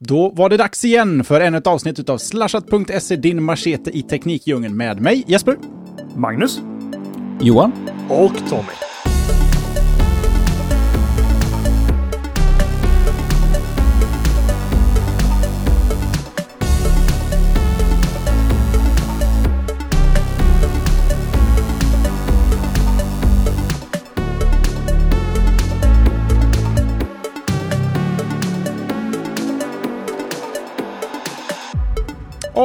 Då var det dags igen för ännu ett avsnitt av Slashat.se, din machete i teknikdjungeln med mig, Jesper. Magnus. Johan. Och Tommy.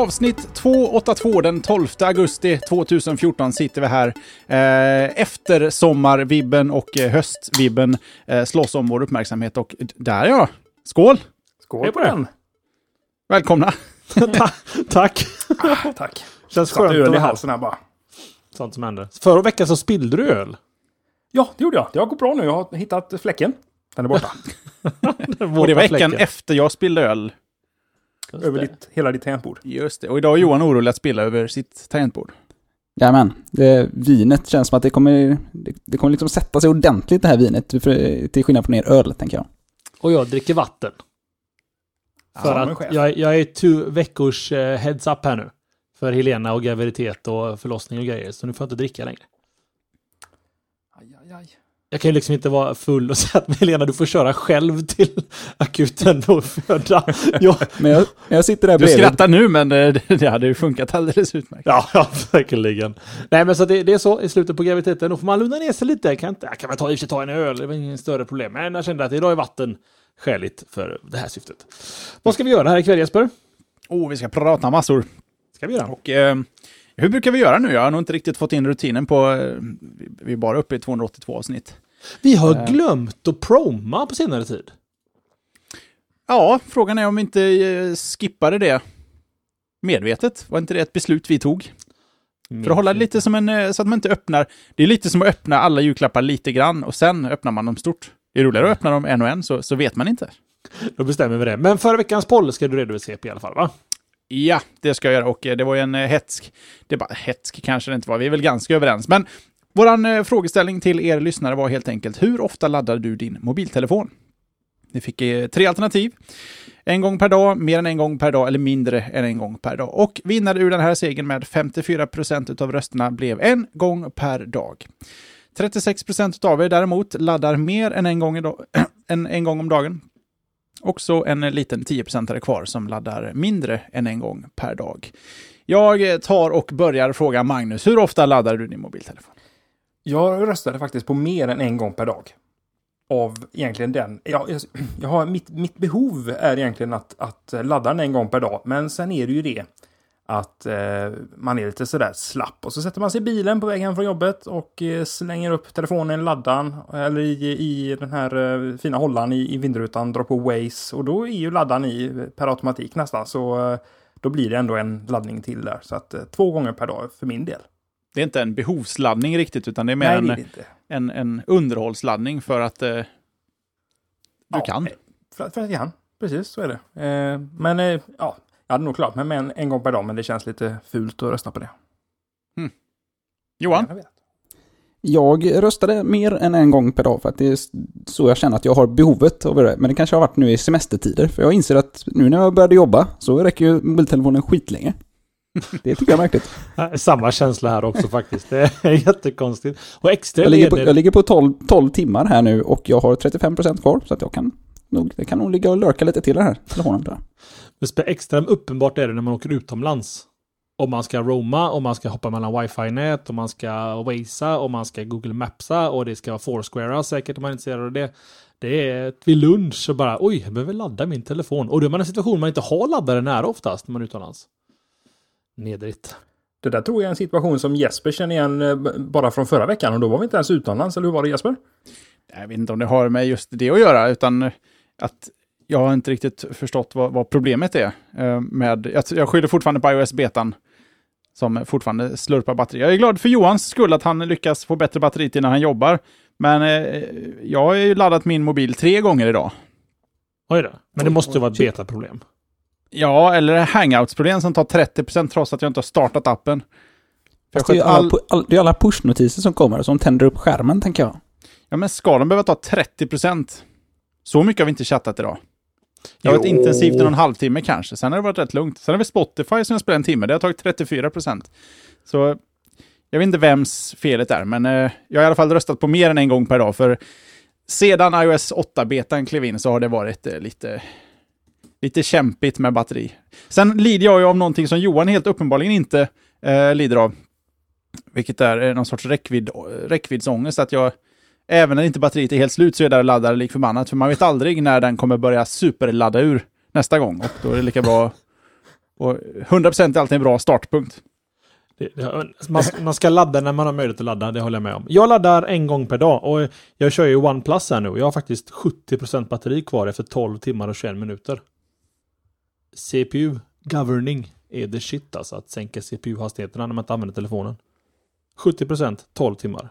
Avsnitt 282 den 12 augusti 2014 sitter vi här. Eh, efter sommarvibben och eh, höstvibben eh, slåss om vår uppmärksamhet och där ja, skål! Skål på den. Välkomna! Tack. Ah, tack. Känns skönt att öl i halsen här bara. Sånt som händer. Förra veckan så spillde du öl. Ja, det gjorde jag. Det har gått bra nu. Jag har hittat fläcken. Den är borta. Och det var veckan efter jag spillde öl. Över ditt, hela ditt tangentbord. Just det. Och idag är Johan orolig att spilla över sitt tangentbord. Jajamän, det, vinet känns som att det kommer, det, det kommer liksom sätta sig ordentligt det här vinet, för, till skillnad från er öl, tänker jag. Och jag dricker vatten. För Ja, att jag, jag är två veckors eh, heads up här nu. För Helena och graviditet och förlossning och grejer. Så nu får jag inte dricka längre. Jag kan ju liksom inte vara full och säga att Helena du får köra själv till akuten och föda. Ja, Men jag, jag sitter där Du bredvid. skrattar nu, men eh, det, det hade ju funkat alldeles utmärkt. ja, ja verkligen. Nej men så det, det är så i slutet på graviditeten. Då får man lugna ner sig lite. Jag kan, inte, jag kan väl ta, i och ta en öl, det var ingen större problem. Men jag kände att idag är vatten skäligt för det här syftet. Vad ska vi göra här ikväll Jesper? Oh, vi ska prata massor. Ska vi göra? Och eh, hur brukar vi göra nu? Jag har nog inte riktigt fått in rutinen på... Eh, vi- är bara uppe i 282 avsnitt. Vi har Eh. glömt att proma på senare tid. Ja, frågan är om vi inte eh, skippade det medvetet. Var inte det ett beslut vi tog? För att hålla det lite som en... Så att man inte öppnar... Det är lite som att öppna alla julklappar lite grann och sen öppnar man dem stort. Det är roligare att öppna dem en och en, så, så vet man inte. Då bestämmer vi det. Men förra veckans poll ska du redovisa i alla fall va? Ja, det ska jag göra och eh, det var ju en eh, hetsk... Det hetsk kanske det inte var, vi är väl ganska överens. Men vår eh, frågeställning till er lyssnare var helt enkelt, hur ofta laddar du din mobiltelefon? Ni fick tre alternativ. En gång per dag, mer än en gång per dag eller mindre än en gång per dag. Och vinnare ur den här segern med 54% av rösterna blev en gång per dag. 36% av er däremot laddar mer än en gång, idag, än en gång om dagen. Också en liten 10% kvar som laddar mindre än en gång per dag. Jag tar och börjar fråga Magnus, hur ofta laddar du din mobiltelefon? Jag röstade faktiskt på mer än en gång per dag. Av egentligen den. Jag, jag, jag har, mitt, mitt behov är egentligen att, att ladda den en gång per dag. Men sen är det ju det att eh, man är lite sådär slapp. Och så sätter man sig i bilen på väg hem från jobbet och eh, slänger upp telefonen i laddan. Eller i, i den här eh, fina hållaren i, i vindrutan, drar på Waze. Och då är ju laddan i per automatik nästan. Så eh, då blir det ändå en laddning till där. Så att eh, två gånger per dag för min del. Det är inte en behovsladdning riktigt, utan det är mer Nej, en, det är det en, en underhållsladdning för att eh, du Ja, kan. För, för att jag kan. Precis, så är det. Men ja, hade nog klarat mig med en, en gång per dag, men det känns lite fult att rösta på det. Johan? Jag vet. Jag röstade mer än en gång per dag för att det är så jag känner att jag har behovet av det. Men det kanske har varit nu i semestertider. För jag inser att nu när jag började jobba så räcker ju mobiltelefonen skitlänge. Det tycker jag är märkligt. Samma känsla här också faktiskt. Det är jättekonstigt. Och extra Jag ligger på, jag ligger på 12, 12 timmar här nu och jag har 35% kvar. Så att jag kan nog, det kan nog ligga och lurka lite till den här telefonen. Där. Men extra uppenbart är det när man åker utomlands. Om man ska roama, om man ska hoppa mellan wifi-nät, om man ska wasea, om man ska google mapsa och det ska vara foursquarea säkert om man är intresserad av det. Det är vid lunch så bara oj, jag behöver ladda min telefon. Och då är man i en situation man inte har laddare nära oftast när man är utomlands. Nedrigt. Det där tror jag är en situation som Jesper känner igen eh, bara från förra veckan och då var vi inte ens utomlands, eller hur var det Jesper? Jag vet inte om det har med just det att göra, utan att jag har inte riktigt förstått vad, vad problemet är. eh, Med, jag, jag skyller fortfarande på iOS-betan som fortfarande slurpar batteri. Jag är glad för Johans skull att han lyckas få bättre batteritid när han jobbar. Men eh, jag har ju laddat min mobil tre gånger idag. Oj då. Men det måste ju vara ett betaproblem. Ja, eller hangouts-problem som tar 30% trots att jag inte har startat appen. För Fast det är ju alla, all... alla pushnotiser som kommer som tänder upp skärmen, tänker jag. Ja, men ska de behöva ta 30%? Så mycket har vi inte chattat idag. Det har varit Jo. intensivt i någon halvtimme kanske. Sen har det varit rätt lugnt. Sen har vi Spotify som jag spelar en timme. Det har tagit 34 procent. Så jag vet inte vems felet är, men eh, jag har i alla fall röstat på mer än en gång per dag. För sedan iOS 8-betan klev in så har det varit eh, lite, lite kämpigt med batteri. Sen lider jag ju av någonting som Johan helt uppenbarligen inte eh, lider av. Vilket är eh, någon sorts räckvidd, räckviddsångest. Att jag, även när inte batteriet är helt slut så är det där och laddar lik förbannat. För man vet aldrig när den kommer börja superladda ur nästa gång. Och då är det lika bra. Och 100% är alltid en bra startpunkt. Det, det, alltså, man, man ska ladda när man har möjlighet att ladda, det håller jag med om. Jag laddar en gång per dag och jag kör ju OnePlus här nu. Jag har faktiskt 70% batteri kvar efter 12 timmar och 21 minuter. CPU governing är the shit alltså, att sänka CPU-hastigheterna när man inte använder telefonen. 70% 12 timmar.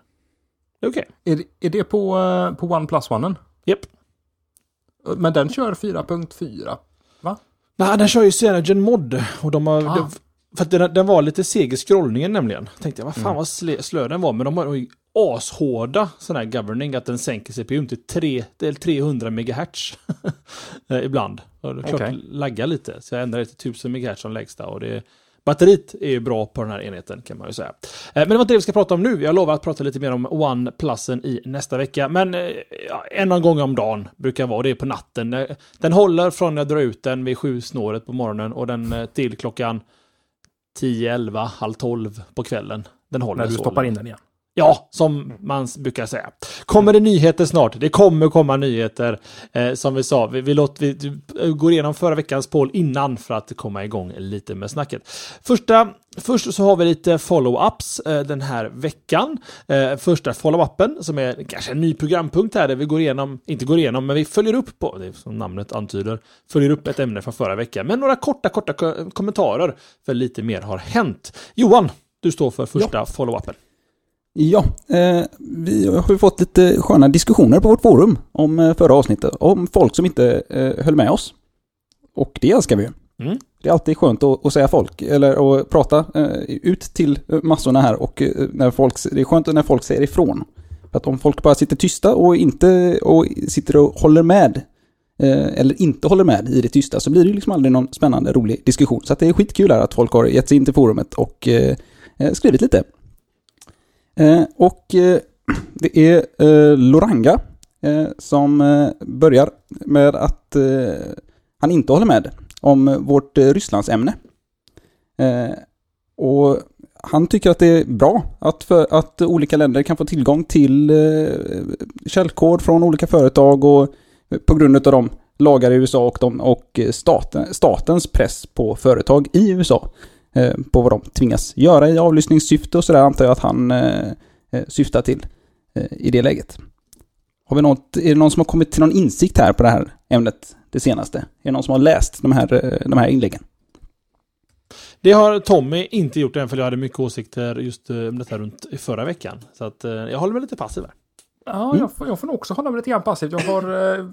Är Okej. Är, det- är det på, eh, på OnePlus One? Japp. Men den kör 4.4. Nej, den kör ju Cyanogen mod. Och de har... Ah. de- För att den, den var lite seg i scrollningen nämligen. Tänkte jag, vad fan Mm. vad slö, slö den var. Men de har ju ashårda sådana här governing. Att den sänker CPU till 3, till 300 MHz. Eh, Ibland. Och det är klart det laggar lite. Så jag ändrade till 1000 MHz som lägsta. Och det, batteriet är ju bra på den här enheten kan man ju säga. Eh, Men det var inte det vi ska prata om nu. Jag lovar att prata lite mer om OnePlusen i nästa vecka. Men eh, ja, en gång om dagen brukar vara. Det på natten. Eh, Den håller från när jag drar ut den vid sju snåret på morgonen och den till klockan 10, 11, halv 12 på kvällen. Den håller När du stoppar in den igen. Ja, som man brukar säga. Kommer det nyheter snart? Det kommer komma nyheter. Eh, som vi sa, vi, vi, låt, vi du, eh, går igenom förra veckans poll innan för att komma igång lite med snacket. Första, först så har vi lite follow-ups eh, den här veckan. Eh, första follow-upen som är kanske en ny programpunkt här där vi går igenom, inte går igenom, men vi följer upp på, det som namnet antyder, följer upp ett ämne från förra veckan. Men några korta, korta ko- kommentarer för lite mer har hänt. Johan, du står för första follow-upen. Ja, eh, vi har ju fått lite sköna diskussioner på vårt forum om eh, förra avsnittet. Om folk som inte eh, höll med oss. Och det älskar vi ju. Mm. Det är alltid skönt att, att säga folk, eller att prata eh, ut till eh, massorna här och eh, när folk, det är skönt när folk säger ifrån. För att om folk bara sitter tysta och inte och sitter och håller med eller inte håller med i det tysta så blir det liksom aldrig någon spännande, rolig diskussion. Så det är skitkul här att folk har gett sig in till forumet och skrivit lite. Eh, och eh, det är eh, Loranga eh, som eh, börjar med att eh, han inte håller med om vårt eh, Rysslandsämne. Eh, och han tycker att det är bra att, för, att olika länder kan få tillgång till eh, källkod från olika företag och eh, på grund av de lagar i USA och, de, och eh, staten, statens press på företag i USA på vad de tvingas göra i avlyssningssyfte och sådär antar jag att han eh, eh, syftar till eh, i det läget. Har vi något, är det någon som har kommit till någon insikt här på det här ämnet det senaste? Är det någon som har läst de här, eh, de här inläggen? Det har Tommy inte gjort än för jag hade mycket åsikter just eh, om detta runt i förra veckan. Så att eh, jag håller mig lite passiv här. Ja, Mm. jag, får, jag får nog också hålla mig lite grann passivt. Jag har, eh,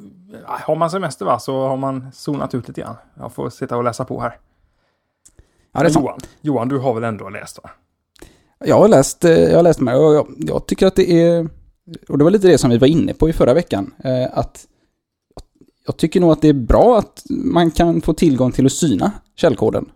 har man semester va, så har man zonat ut lite grann. Jag får sitta och läsa på här. Ja, det är Men sant. Johan, Johan, du har väl ändå läst va? Jag har läst, eh, jag har läst med och jag, jag tycker att det är, och det var lite det som vi var inne på i förra veckan, eh, att jag tycker nog att det är bra att man kan få tillgång till att syna källkoden.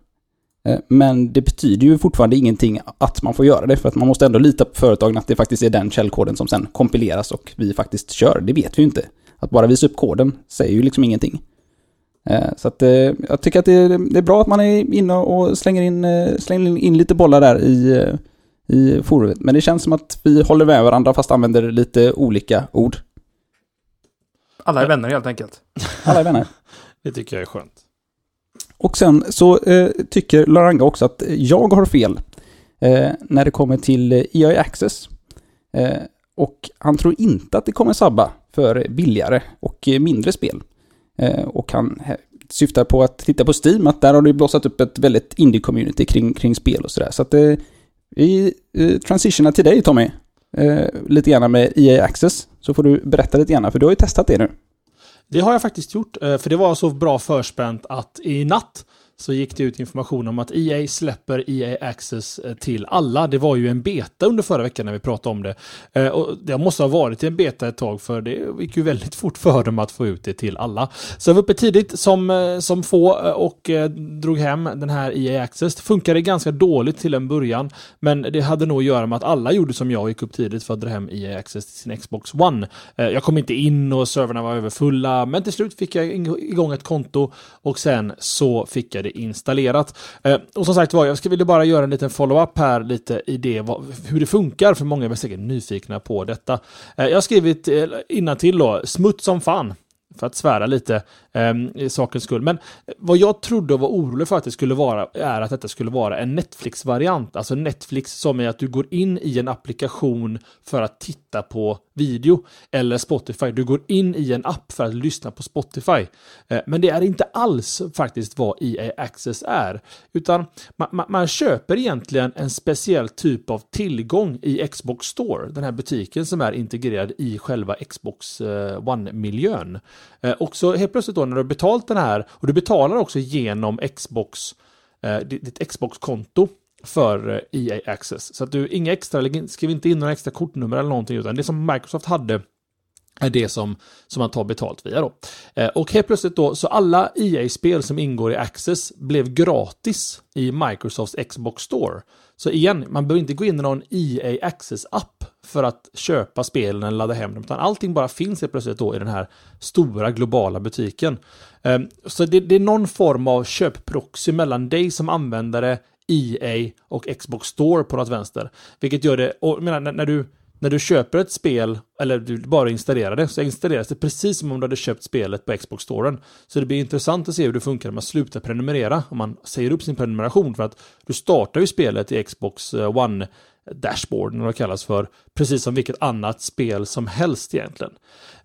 Eh, Men det betyder ju fortfarande ingenting att man får göra det, för att man måste ändå lita på företagen att det faktiskt är den källkoden som sen kompileras och vi faktiskt kör. Det vet vi ju inte. Att bara visa upp koden säger ju liksom ingenting. Eh, Så att eh, jag tycker att det är, bra att man är inne och slänger in, eh, slänger in lite bollar där i, i forumet. Men det känns som att vi håller med varandra fast använder lite olika ord. Alla är vänner helt enkelt. Alla är vänner. Det tycker jag är skönt. Och sen så eh, tycker Laranga också att jag har fel eh, när det kommer till EA Access. Eh, och han tror inte att det kommer sabba för billigare och mindre spel. Eh, och han syftar på att titta på Steam, att där har det blossat upp ett väldigt indie-community kring, kring spel och sådär. Så att eh, vi eh, transitionar till dig Tommy, eh, lite grann med EA Access. Så får du berätta lite grann, för du har ju testat det nu. Det har jag faktiskt gjort, eh, för det var så bra förspänt att i natt så gick det ut information om att EA släpper EA Access eh, till alla. Det var ju en beta under förra veckan när vi pratade om det. Eh, och det måste ha varit en beta ett tag för det gick ju väldigt fort för dem att få ut det till alla. Så jag var uppe tidigt som, eh, som få och drog hem den här EA Access. Det funkade ganska dåligt till en början, men det hade nog att göra med att alla gjorde som jag och gick upp tidigt för att dra hem EA Access till sin Xbox One. Jag kom inte in och servrarna var överfulla, men till slut fick jag igång ett konto och sen så fick jag det installerat. Eh, och som sagt var, jag ville bara göra en liten follow-up här lite i det, vad, hur det funkar, för många är säkert nyfikna på detta. Eh, jag har skrivit eh, till då, smutt som fan för att svära lite eh, i sakens skull. Men vad jag trodde och var orolig för att det skulle vara är att detta skulle vara en Netflix-variant. Alltså Netflix som är att du går in i en applikation för att titta på video. Eller Spotify. Du går in i en app för att lyssna på Spotify. Eh, men det är inte alls faktiskt vad EA Access är. Utan man, man, man köper egentligen en speciell typ av tillgång i Xbox Store. Den här butiken som är integrerad i själva Xbox eh, One-miljön. Eh, och så helt plötsligt då när du har betalt den här och du betalar också genom Xbox, eh, ditt Xbox-konto för eh, EA Access. Så att du, inga extra, skriv inte in några extra kortnummer eller någonting, utan det som Microsoft hade är det som, som man tar betalt via då. Eh, och helt plötsligt då, så alla EA-spel som ingår i Access blev gratis i Microsofts Xbox Store. Så igen, man behöver inte gå in i någon EA Access-app för att köpa spelen eller ladda hem dem, utan allting bara finns helt plötsligt då i den här stora globala butiken. Eh, så det, det är någon form av köpproxy mellan dig som användare, EA och Xbox Store på något vänster. Vilket gör det, och menar, när, när du när du köper ett spel, eller du bara installerar det, så installeras det precis som om du hade köpt spelet på Xbox Storen. Så det blir intressant att se hur det funkar när man slutar prenumerera, om man säger upp sin prenumeration, för att du startar ju spelet i Xbox eh, One dashboard, när det kallas för, precis som vilket annat spel som helst egentligen.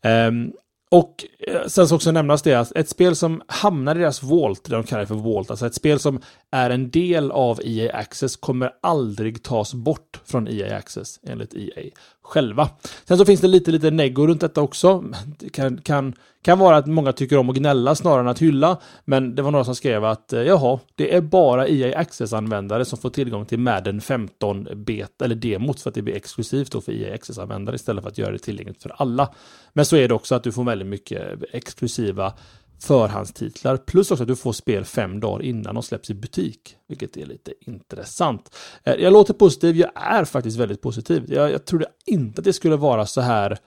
Um, och eh, sen ska också nämnas det att ett spel som hamnar i deras Vault, det de kallar för Vault, alltså ett spel som är en del av EA Access kommer aldrig tas bort från EA Access enligt EA själva. Sen så finns det lite, lite neggo runt detta också. Det kan, kan, kan vara att många tycker om att gnälla snarare än att hylla, men det var några som skrev att eh, jaha, det är bara EA Access-användare som får tillgång till Madden 15 bet eller demot för att det blir exklusivt då för EA Access-användare istället för att göra det tillgängligt för alla. Men så är det också att du får väldigt mycket exklusiva förhandstitlar. Plus också att du får spel fem dagar innan de släpps i butik. Vilket är lite intressant. Eh, jag låter positiv, jag är faktiskt väldigt positiv. Jag, jag trodde inte att det skulle vara så här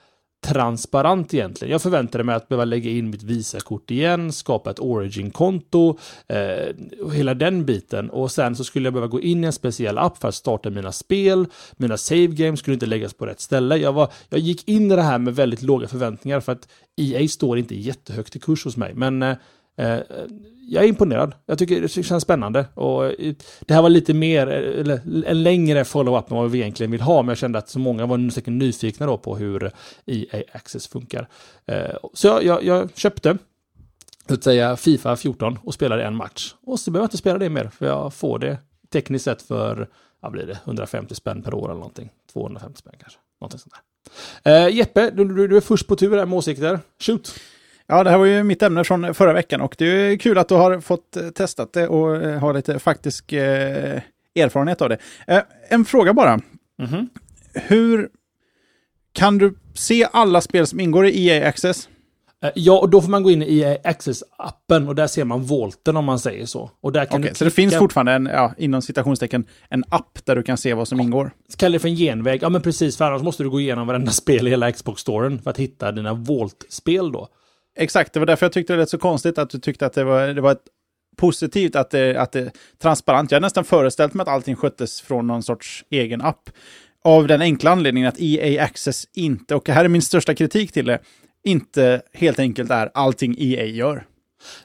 transparent egentligen. Jag förväntade mig att behöva lägga in mitt Visakort igen, skapa ett Origin-konto, eh, och hela den biten. Och sen så skulle jag behöva gå in i en speciell app för att starta mina spel. Mina save games skulle inte läggas på rätt ställe. Jag, var, jag gick in i det här med väldigt låga förväntningar för att EA står inte jättehögt i kurs hos mig. Men eh, Eh, Eh, jag är imponerad. Jag tycker det känns spännande. Och eh, det här var lite mer, eh, eller en längre follow-up än vad vi egentligen vill ha, men jag kände att så många var säkert nyfikna då på hur EA Access funkar. Så jag, jag, jag köpte, så att säga, Fifa 14 och spelade en match. Och så behöver jag inte spela det mer, för jag får det tekniskt sett för, vad blir det, 150 spänn per år eller någonting. 250 spänn kanske. Någonting sånt där. Jeppe, du, du, du är först på tur här med åsikter. Shoot! Ja, det här var ju mitt ämne från förra veckan och det är kul att du har fått eh, testat det och eh, har lite faktisk eh, erfarenhet av det. Eh, en fråga bara. Mm -hmm. Hur kan du se alla spel som ingår i EA Access? Eh, ja, och då får man gå in i EA Access-appen och där ser man volten om man säger så. Och där kan okay, så det finns fortfarande en, ja, inom citationstecken, en app där du kan se vad som ja. ingår? Kallar det för en genväg? Ja, men precis, för annars måste du gå igenom varenda spel i hela Xbox-storen för att hitta dina Volt-spel då. Exakt, det var därför jag tyckte det lät så konstigt att du tyckte att det var, det var ett positivt att det, att det är transparent. Jag har nästan föreställt mig att allting sköttes från någon sorts egen app. Av den enkla anledningen att EA Access inte, och här är min största kritik till det, inte helt enkelt är allting EA gör.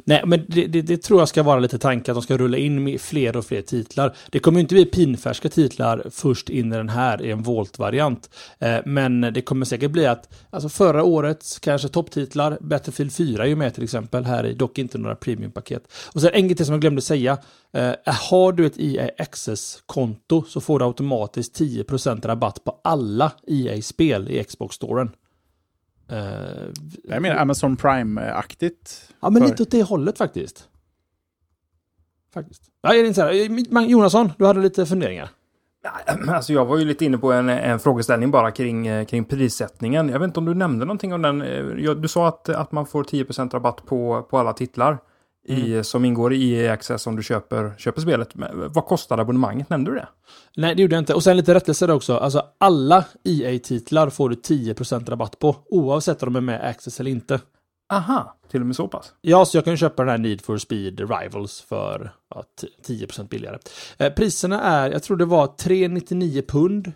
Nej, men det, det, det, tror jag ska vara lite tanken att de ska rulla in med fler och fler titlar. Det kommer inte bli pinfärska titlar först in i den här i en Volt-variant. Eh, men det kommer säkert bli att, alltså förra årets kanske topptitlar, Battlefield 4 är ju med till exempel här i, dock inte några premiumpaket. Och sen en grej som jag glömde säga, eh, har du ett EA Access-konto så får du automatiskt 10% rabatt på alla EA-spel i Xbox-storen. Uh, jag menar Amazon Prime-aktigt. Ja, men för... lite åt det hållet faktiskt. Faktiskt. Ja, är det inte så här? Man- Jonasson, du hade lite funderingar. Alltså jag var ju lite inne på en, en frågeställning bara kring, eh, kring prissättningen. Jag vet inte om du nämnde någonting om den. Eh, Du sa att, att man får 10% rabatt på, på alla titlar i, som ingår i EA Access om du köper, köper spelet. Men vad kostar abonnemanget? Nämnde du det? Nej, det gjorde jag inte. Och sen lite rättelse där också. Alltså, alla EA-titlar får du 10% rabatt på, oavsett om de är med Access eller inte. Aha, till och med så pass. Ja, så jag kan ju köpa den här Need for Speed Rivals för ja, 10% billigare. Eh, priserna är, jag tror det var 399 pund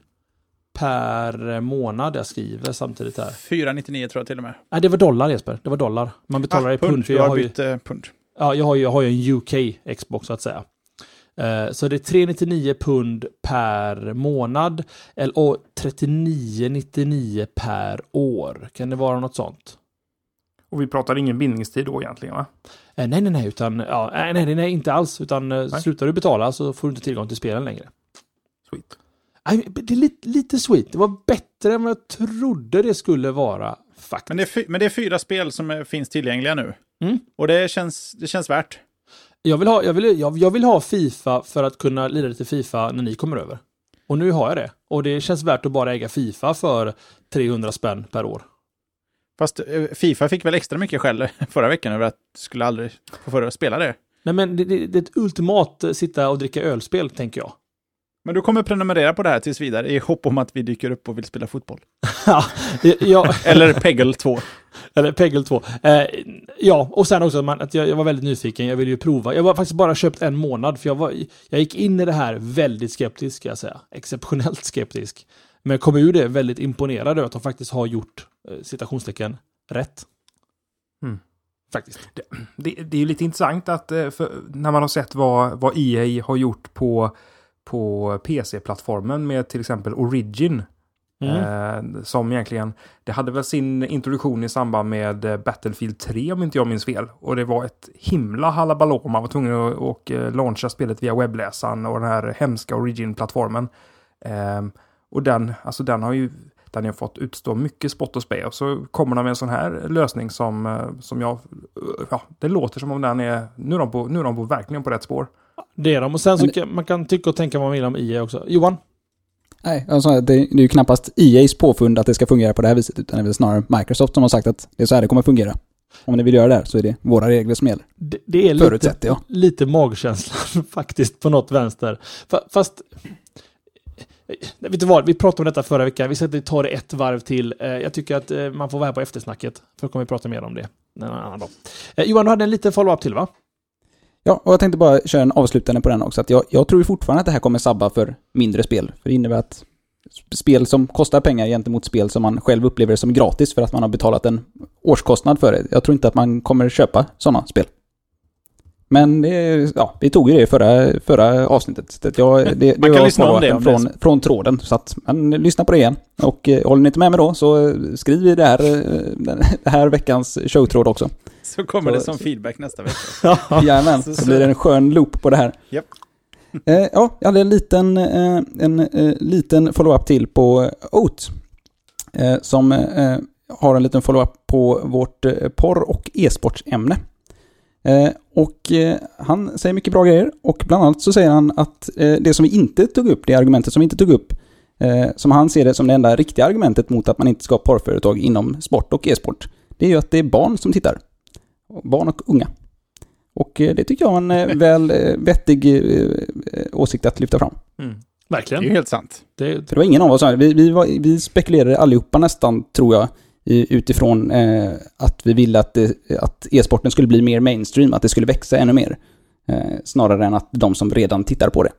per månad. Jag skriver samtidigt här. 499 tror jag till och med. Nej, det var dollar Jesper. Det var dollar. Man betalar i pund. för Du jag har har ju, bytt eh, pund. Ja, jag har ju, jag har ju en UK Xbox så att säga. Eh, Så det är 399 pund per månad eller- och 3999 per år. Kan det vara något sånt? Och vi pratar ingen bindningstid då egentligen va? Eh, Nej, nej, nej, utan ja, nej, nej, nej, inte alls. Utan eh, Nej. slutar du betala så får du inte tillgång till spelen längre. Sweet. Nej, det är lite, lite sweet. Det var bättre än vad jag trodde det skulle vara. Faktiskt. Men det, är men det är fyra spel som är, finns tillgängliga nu. Mm. Och det känns, det känns värt. Jag, vill ha, jag, vill, jag, jag vill ha Fifa för att kunna lira lite Fifa när ni kommer över. Och nu har jag det. Och det känns värt att bara äga Fifa för 300 spänn per år. Fast eh, Fifa fick väl extra mycket skäll förra veckan över att skulle aldrig få för att spela det. Nej men det, det, det är ett ultimat eh, sitta och dricka ölspel, tänker jag. Men du kommer prenumerera på det här tills vidare i hopp om att vi dyker upp och vill spela fotboll. ja, Eller Peggle 2. Eller Peggle 2. Eh, ja, och sen också man, att jag, jag var väldigt nyfiken. Jag ville ju prova. Jag var faktiskt bara köpt en månad för jag, var, jag gick in i det här väldigt skeptisk, ska jag säga. Exceptionellt skeptisk. Men kom ur det väldigt imponerad över att de faktiskt har gjort, eh, citationstecken, rätt. Mm. Faktiskt. Det, det är ju lite intressant att eh, för, när man har sett vad, vad EA har gjort på, på PC-plattformen med till exempel Origin. Mm. Eh, som egentligen, det hade väl sin introduktion i samband med eh, Battlefield 3 om inte jag minns fel. Och det var ett himla halabaloo. Man var tvungen att och, eh, launcha spelet via webbläsaren och den här hemska Origin-plattformen. Eh, och den, alltså den har ju den har fått utstå mycket spott och spe. Och så kommer de med en sån här lösning som, eh, som jag... Ja, det låter som om den är... Nu är de, på, nu är de på, verkligen på rätt spår. Det är de. Och sen så Men- kan, man kan tycka och tänka vad man vill om EA också. Johan? Nej, alltså det, det är ju knappast EA's påfund att det ska fungera på det här viset, utan det är väl snarare Microsoft som har sagt att det är så här det kommer fungera. Om ni vill göra det här så är det våra regler som gäller. Det, det är lite, jag. lite magkänslan faktiskt på något vänster. Fa- Fast... eh, Vet du vad, vi pratade om detta förra veckan. Vi inte ta det ett varv till. Eh, Jag tycker att eh, man får vara här på eftersnacket. För då kommer vi prata mer om det en annan dag. Johan, du hade en liten follow-up till va? Ja, och jag tänkte bara köra en avslutande på den också. Att jag, jag tror ju fortfarande att det här kommer sabba för mindre spel. För det innebär att spel som kostar pengar gentemot spel som man själv upplever som gratis för att man har betalat en årskostnad för det. Jag tror inte att man kommer köpa sådana spel. Men det, är- ja, vi tog ju det i förra, förra avsnittet. Så att jag, det, det Man kan lyssna om det det från, från tråden. Så att man lyssnar på det igen. Och eh, håller ni inte med mig då så eh, skriv i det här, eh, den det här veckans showtråd också. Så kommer Så- det som feedback nästa vecka. Jajamän, Så- så blir det en skön loop på det här. Japp. Eh, ja, jag hade en liten, eh, en eh, liten follow-up till på Oat. Eh, som eh, har en liten follow-up på vårt eh, porr och e-sportsämne. Eh, och eh, han säger mycket bra grejer och bland annat så säger han att eh, det som vi inte tog upp, det argumentet som vi inte tog upp, som han ser det som det enda riktiga argumentet mot att man inte ska ha porrföretag inom sport och e-sport, det är ju att det är barn som tittar. Barn och unga. Och det tycker jag är en väl vettig åsikt att lyfta fram. Mm. Det är ju Verkligen. helt sant. Det, För det var ingen av oss, vi, vi, var, vi spekulerade allihopa nästan, tror jag, utifrån eh, att vi ville att, det, att e-sporten skulle bli mer mainstream, att det skulle växa ännu mer. Eh, snarare än att de som redan tittar på det.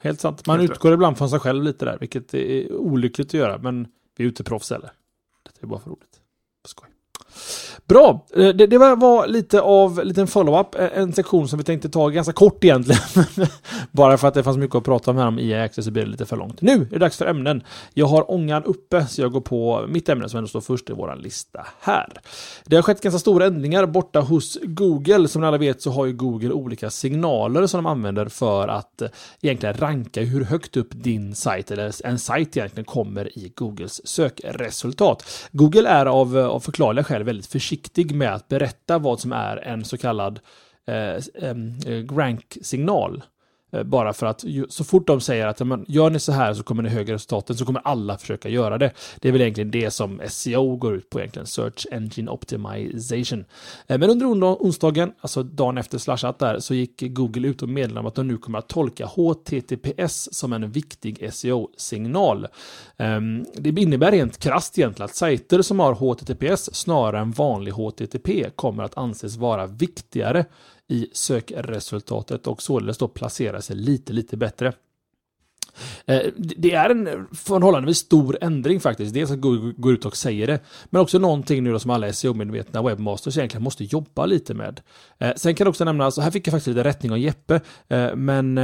helt sant. Man Helt utgår ibland från sig själv lite där, vilket är olyckligt att göra. Men vi är ute proffs eller? Det är bara för roligt. På skoj. Bra! Eh, det, det var, lite av liten follow-up. Eh, en sektion som vi tänkte ta ganska kort egentligen. Bara för att det fanns mycket att prata om här om EA Access så blir det lite för långt. Nu är det dags för ämnen. Jag har ångan uppe så jag går på mitt ämne som ändå står först i vår lista här. Det har skett ganska stora ändringar borta hos Google. Som ni alla vet så har ju Google olika signaler som de använder för att eh, egentligen ranka hur högt upp din sajt eller en sajt egentligen kommer i Googles sökresultat. Google är av, av förklarliga skäl väldigt försiktig med att berätta vad som är en så kallad eh, eh, rank-signal. Eh, bara för att så fort de säger att gör ni så här så kommer ni höga resultaten så kommer alla försöka göra det. Det är väl egentligen det som SEO går ut på egentligen, Search Engine Optimization. Eh, men under onsdagen, alltså dagen efter slashat där, så gick Google ut och meddelade om att de nu kommer att tolka HTTPS som en viktig SEO-signal. Ehm, det innebär rent krasst egentligen att sajter som har HTTPS snarare än vanlig HTTP kommer att anses vara viktigare i sökresultatet och således då placera sig lite, lite bättre. Eh, det- är en förhållandevis stor ändring faktiskt. Dels att Google går ut och säger det, men också någonting nu då som alla SEO-medvetna webbmasters egentligen måste jobba lite med. Eh, sen kan jag också nämna, alltså här fick jag faktiskt lite rättning av Jeppe, eh, men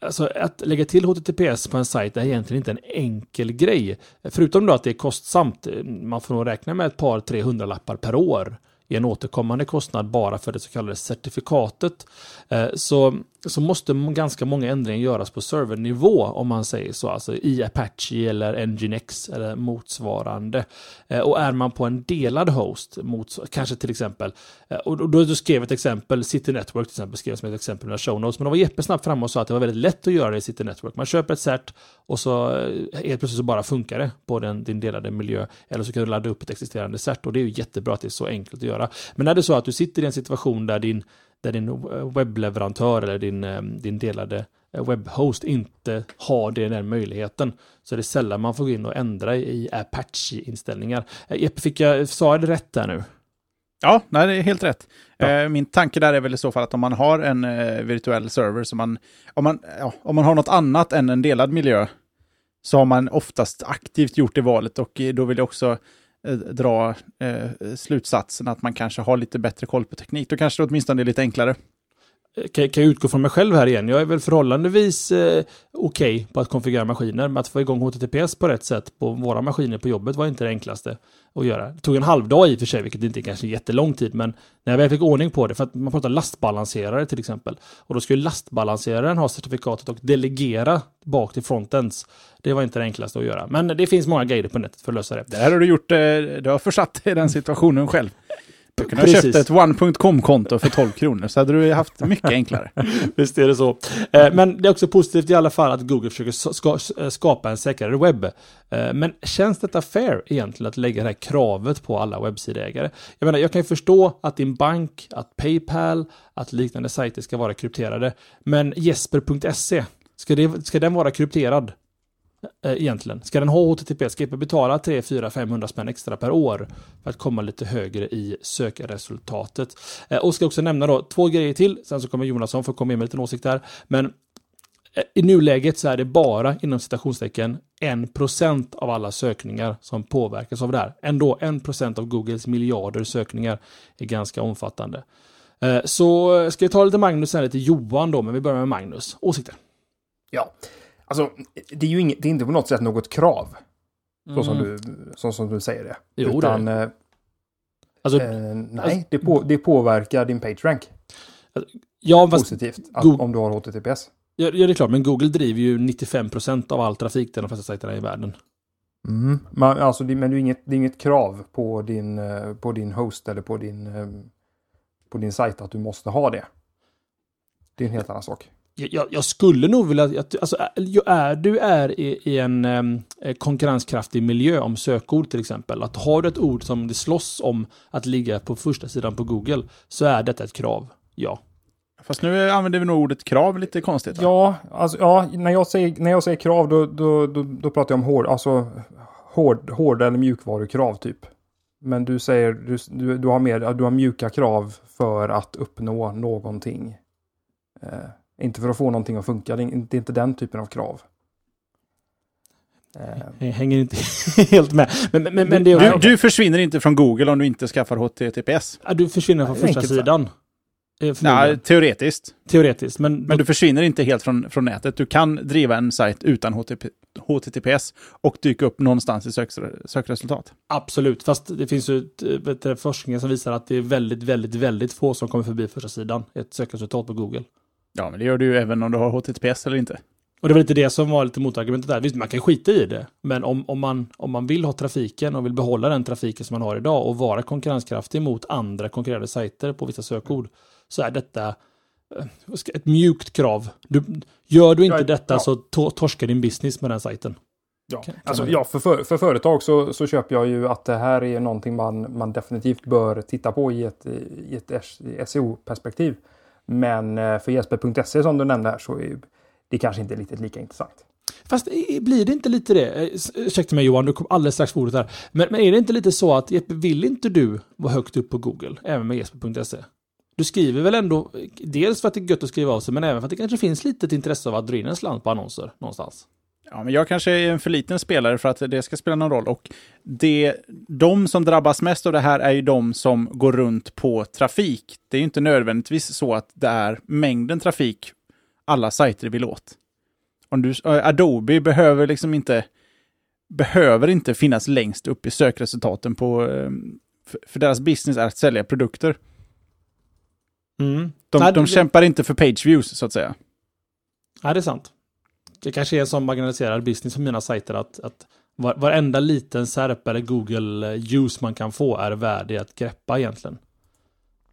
alltså att lägga till HTTPS på en sajt är egentligen inte en enkel grej. Förutom då att det är kostsamt, man får nog räkna med ett par 300 lappar per år i en återkommande kostnad bara för det så kallade certifikatet. Eh, så, så måste ganska många ändringar göras på servernivå om man säger så, alltså i Apache eller Nginx eller motsvarande. Eh, och är man på en delad host, mot, kanske till exempel, eh, och då, då skrev jag ett exempel, City Network till exempel, skrev jag som ett exempel i mina show notes, men de var jättesnabbt framme och sa att det var väldigt lätt att göra det i City Network. Man köper ett cert och så eh, helt plötsligt så bara funkar det på den, din delade miljö, eller så kan du ladda upp ett existerande cert och det är ju jättebra att det är så enkelt att göra. Men är det så att du sitter i en situation där din där din eh, webbleverantör eller din, eh, din delade eh, webbhost inte har den möjligheten. Så det är sällan man får gå in och ändra i Apache-inställningar. Fick jag, sa jag det rätt där nu? Ja, nej, det är helt rätt. Ja. Min tanke där är väl i så fall att om man har en virtuell server, så man, om, man, ja, om man har något annat än en delad miljö, så har man oftast aktivt gjort det valet och då vill jag också Eh, dra eh, slutsatsen att man kanske har lite bättre koll på teknik. Då kanske det åtminstone är lite enklare. Kan, kan jag utgå från mig själv här igen? Jag är väl förhållandevis eh, okej på att konfigurera maskiner, men att få igång HTTPS på rätt sätt på våra maskiner på jobbet var inte det enklaste att göra. Det tog en halvdag i och för sig, vilket inte är kanske jättelång tid, men när jag väl fick ordning på det, för att man pratar lastbalanserare till exempel, och då skulle lastbalanseraren ha certifikatet och delegera bak till frontends. Det var inte det enklaste att göra, men det finns många guider på nätet för att lösa det. Det här har du gjort, eh, du har försatt dig i den situationen själv. Du kunde ha Precis. köpt ett one.com-konto för 12 kronor, så hade du haft mycket enklare. Visst är det så. Eh, Men det är också positivt i alla fall att Google försöker eh, skapa en säkrare webb. Eh, Men känns detta fair egentligen att lägga det här kravet på alla webbsidägare? Jag menar, jag kan ju förstå att din bank, att Paypal, att liknande sajter ska vara krypterade. Men Jesper.se, ska, det, ska den vara krypterad? Eh, egentligen. Ska den ha HTTP? Ska jag betala 3, 4, 500 spänn extra per år för att komma lite högre i sökresultatet? Eh, och ska också nämna då två grejer till, sen så kommer Jonasson få komma in med en liten åsikt där. Men eh, i nuläget så är det bara inom citationstecken 1% av alla sökningar som påverkas av det här. Ändå 1% av Googles miljarder sökningar är ganska omfattande. Så ska vi ta lite Magnus sen lite Johan då, men vi börjar med Magnus. Åsikter? Ja, alltså det är ju inget, det är inte på något sätt något krav. Så, som, Mm. du, så som du säger det. Jo, Utan, det eh, Alltså, eh, nej, det, på, det påverkar din PageRank ja, positivt. Att, om du har HTTPS. ja, det är klart, men Google driver ju 95% av all trafik till de flesta sajterna i världen. Mm. Men, alltså, det, men det är, inget, det är inget krav på din, eh, på din host eller på din, eh, på din sajt att du måste ha det. Det är en helt annan sak. Jag, jag, skulle nog vilja, att- alltså är, du är i, i en em, eh, konkurrenskraftig miljö om sökord till exempel, att har du ett ord som det slåss om att ligga på första sidan på Google, så är detta ett krav. Ja. Fast nu använder vi nog ordet krav lite konstigt. va? Ja, alltså, ja när, jag säger, när jag säger krav då, då, då, då pratar jag om hård, alltså, hård, hårda eller mjukvarukrav typ. Men du säger du, du, du har mer, du har mjuka krav för att uppnå någonting. Eh, inte för att få någonting att funka, det är inte, det den typen av krav. Eh, Jag hänger inte helt med. Men, men, men det är Du, du försvinner inte från Google om du inte skaffar HTTPS. Ja, du försvinner från första sidan. Eh. Nej, teoretiskt. Teoretiskt. Men, Men du försvinner inte helt från, från nätet. Du kan driva en sajt utan HTTP, HTTPS och dyka upp någonstans i sök, sökresultat. absolut. Fast det finns ju du, forskning som visar att det är väldigt, väldigt, väldigt få som kommer förbi första sidan. Ett sökresultat på Google. Ja, men det gör du ju även om du har HTTPS eller inte. Och det var lite det som var lite motargumentet där. Visst, man kan skita i det. Men om, om, man, om man vill ha trafiken och vill behålla den trafiken som man har idag och vara konkurrenskraftig mot andra konkurrerande sajter på vissa sökord så är detta eh, ett mjukt krav. Du, gör du inte detta ja. så to- torskar din business med den sajten. Ja, alltså, ja för, för, för företag så, så köper jag ju att det här är någonting man, man definitivt bör titta på i ett, i ett SEO-perspektiv. Men eh, för jesper.se som du nämnde här så är det kanske inte riktigt lika intressant. Fast blir det inte lite det? Eh, ursäkta mig Johan, du kom alldeles strax på ordet här. Men, men är det inte lite så att Jeppe, vill inte du vara högt upp på Google, även med jesper.se? Du skriver väl ändå, eh, dels för att det är gött att skriva av sig, men även för att det kanske finns lite intresse av att dra in en slant på annonser någonstans. Ja, men jag kanske är en för liten spelare för att det ska spela någon roll. Och det, de som drabbas mest av det här är ju de som går runt på trafik. Det är ju inte nödvändigtvis så att det är mängden trafik alla sajter vill åt. Om du, äh, Adobe behöver liksom inte behöver inte finnas längst upp i sökresultaten på eh, för, deras business är att sälja produkter. Mm. De, Nej, de det- kämpar inte för page views så att säga. Ja, det är sant. Det kanske är en sån marginaliserad business på mina sajter att, att var, varenda liten SERP eller Google use man kan få är värdig att greppa egentligen.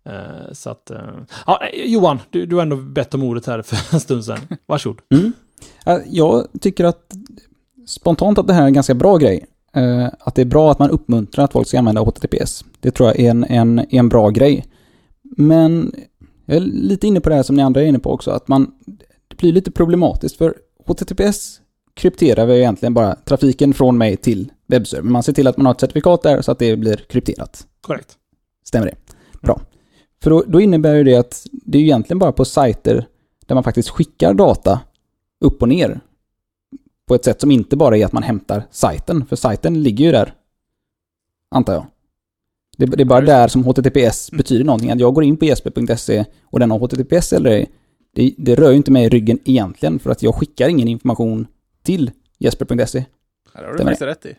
Eh, så att, eh, ja, eh, Johan, du, du har ändå bett om ordet här för en stund sedan. Varsågod. Mm. Ja, Jag tycker att spontant att det här är en ganska bra grej. Eh, Att det är bra att man uppmuntrar att folk ska använda HTTPS. Det tror jag är en, en, en bra grej. Men jag är lite inne på det här som ni andra är inne på också, att man, det blir lite problematiskt för HTTPS krypterar vi egentligen bara trafiken från mig till webbservern. Man ser till att man har ett certifikat där så att det blir krypterat. Korrekt. Stämmer det? Bra. För då, då innebär ju det att det är egentligen bara på sajter där man faktiskt skickar data upp och ner på ett sätt som inte bara är att man hämtar sajten, för sajten ligger ju där, antar jag. Det, det är bara där som HTTPS betyder någonting. Att jag går in på jesper.se och den har HTTPS eller ej, det, det rör ju inte mig i ryggen egentligen, för att jag skickar ingen information till jesper.se. Ja, det har du faktiskt rätt i.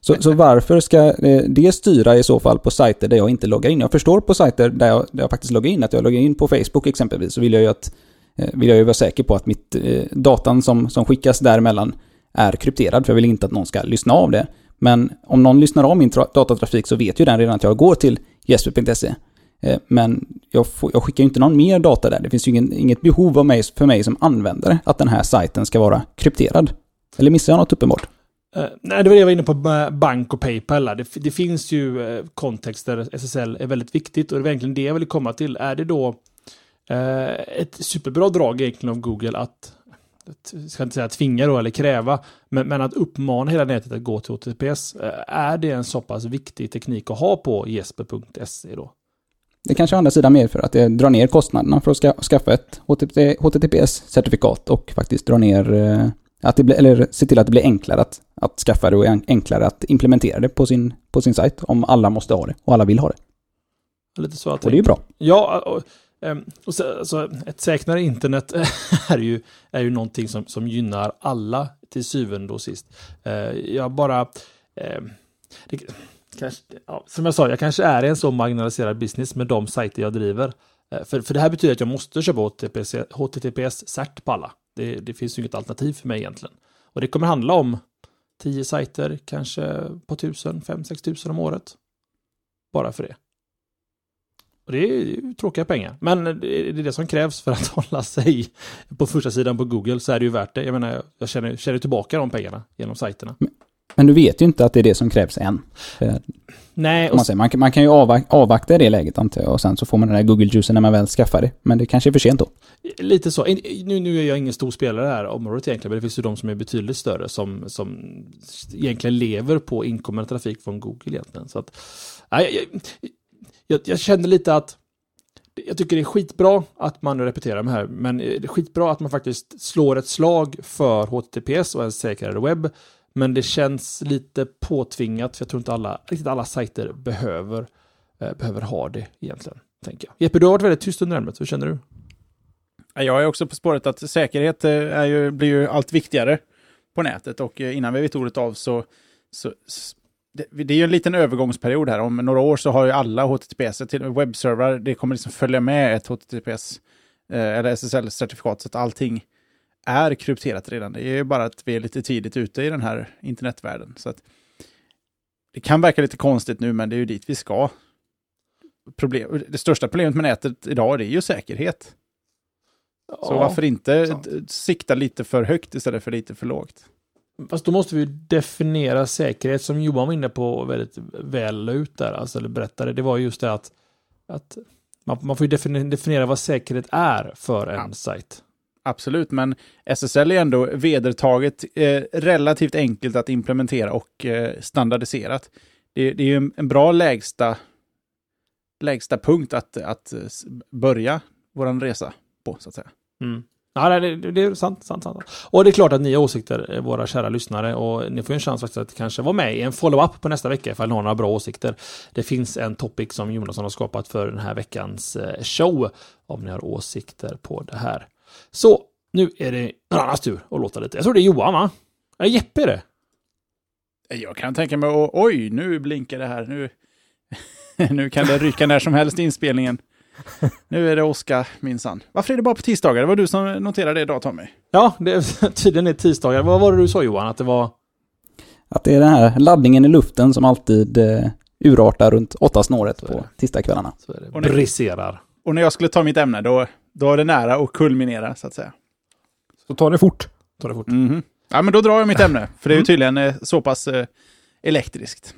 Så, så varför ska eh, det styra i så fall på sajter där jag inte loggar in? Jag förstår på sajter där jag, där jag faktiskt loggar in, att jag loggar in på Facebook exempelvis, så vill jag ju, att, eh, vill jag ju vara säker på att mitt eh, datan som, som skickas däremellan är krypterad, för jag vill inte att någon ska lyssna av det. Men om någon lyssnar av min tra- datatrafik så vet ju den redan att jag går till jesper.se. Eh, men jag, får, jag skickar ju inte någon mer data där. Det finns ju ingen, inget behov av mig, för mig som användare att den här sajten ska vara krypterad. Eller missar jag något uppenbart? Uh, nej, det var det jag var inne på med bank och Paypal. Det, det finns ju eh, kontexter där SSL är väldigt viktigt och det var egentligen det jag ville komma till. Är det då uh, ett superbra drag egentligen av Google att, jag ska inte säga tvinga då eller kräva, men, men att uppmana hela nätet att gå till HTTPS. Är det en så pass viktig teknik att ha på jesper.se då? Det kanske å andra sidan mer för att det drar ner kostnaderna för att ska, skaffa ett HTTPS-certifikat och faktiskt dra ner, eh, att det blir, eller se till att det blir enklare att, att skaffa det och en- enklare att implementera det på sin, på sin sajt om alla måste ha det och alla vill ha det. Lite så att Och det är ju bra. Ja, och, ehm, och så, alltså, ett säkrare internet är ju, är ju någonting som, som gynnar alla till syvende och sist. Eh, jag bara... ehm, det, kanske, ja, som jag sa, jag kanske är i en så marginaliserad business med de sajter jag driver. Eh, för, för det här betyder att jag måste köpa HTTPS, HTTPS-cert på alla. Det, det finns ju inget alternativ för mig egentligen. Och det kommer handla om 10 sajter, kanske på 1000, 5-6 tusen om året. Bara för det. Och det är ju tråkiga pengar. Men det är det som krävs för att hålla sig på första sidan på Google så är det ju värt det. Jag menar, jag känner, känner tillbaka de pengarna genom sajterna. Men du vet ju inte att det är det som krävs än. Nej, man, säger, man, kan, man kan ju avvak- avvakta i det läget antar jag och sen så får man den där Google-juicen när man väl skaffar det. Men det kanske är för sent då. Lite så. Nu, nu är jag ingen stor spelare det här området egentligen, men det finns ju de som är betydligt större som, som egentligen lever på inkommande trafik från Google egentligen. Så att, nej, jag, jag, jag känner lite att jag tycker det är skitbra att man repeterar de här, men det är skitbra att man faktiskt slår ett slag för HTTPS och en säkrare webb. Men det känns lite påtvingat, för jag tror inte alla, riktigt alla sajter behöver, eh, behöver ha det egentligen. Tänker jag. Jeppe, du har varit väldigt tyst under ämnet, hur känner du? Jag är också på spåret att säkerhet eh, är ju, blir ju allt viktigare på nätet och eh, innan vi vet ordet av så, så det, det är ju en liten övergångsperiod här. Om några år så har ju alla HTTPS, till webbservrar, det kommer liksom följa med ett HTTPS eh, eller SSL-certifikat så att allting är krypterat redan. Det är ju bara att vi är lite tidigt ute i den här internetvärlden. Så att det kan verka lite konstigt nu, men det är ju dit vi ska. problem, det största problemet med nätet idag är ju säkerhet. Så Ja, varför inte sant. sikta lite för högt istället för lite för lågt? Fast då måste vi definiera säkerhet som Johan var inne på väldigt väl ut där, alltså eller berättade. Det var just det att, att man, man får definiera vad säkerhet är för en Ja. sajt. Absolut, men SSL är ändå vedertaget eh, relativt enkelt att implementera och eh, standardiserat. Det, det är ju en, en bra lägsta, lägsta punkt att, att eh, börja vår resa på, så att säga. Mm. Ja, det, det är sant, sant, sant. Och det är klart att ni har åsikter, våra kära lyssnare, och ni får ju en chans faktiskt att kanske vara med i en follow-up på nästa vecka ifall ni har några bra åsikter. Det finns en topic som Jonasson har skapat för den här veckans eh, show, om ni har åsikter på det här. Så, nu är det någon annans tur att låta lite. Jag tror det är Johan, va? Är Jeppe det? Jag kan tänka mig, och, oj, nu blinkar det här. Nu, nu kan det ryka när som helst i inspelningen. Nu är det Oskar, minsann. Varför är det bara på tisdagar? Det var du som noterade det idag, Tommy. Ja, det är, tydligen är tisdagar. Vad var det du sa Johan? Att det var... Att det är den här laddningen i luften som alltid eh, urartar runt åtta snåret är på tisdagskvällarna. Är. Och. Briserar. Och när jag skulle ta mitt ämne, då, då var det nära att kulminera, så att säga. Så ta det fort. Ta det fort. Mhm. Ja, men då drar jag mitt ämne, för det är ju tydligen eh, så pass eh, elektriskt.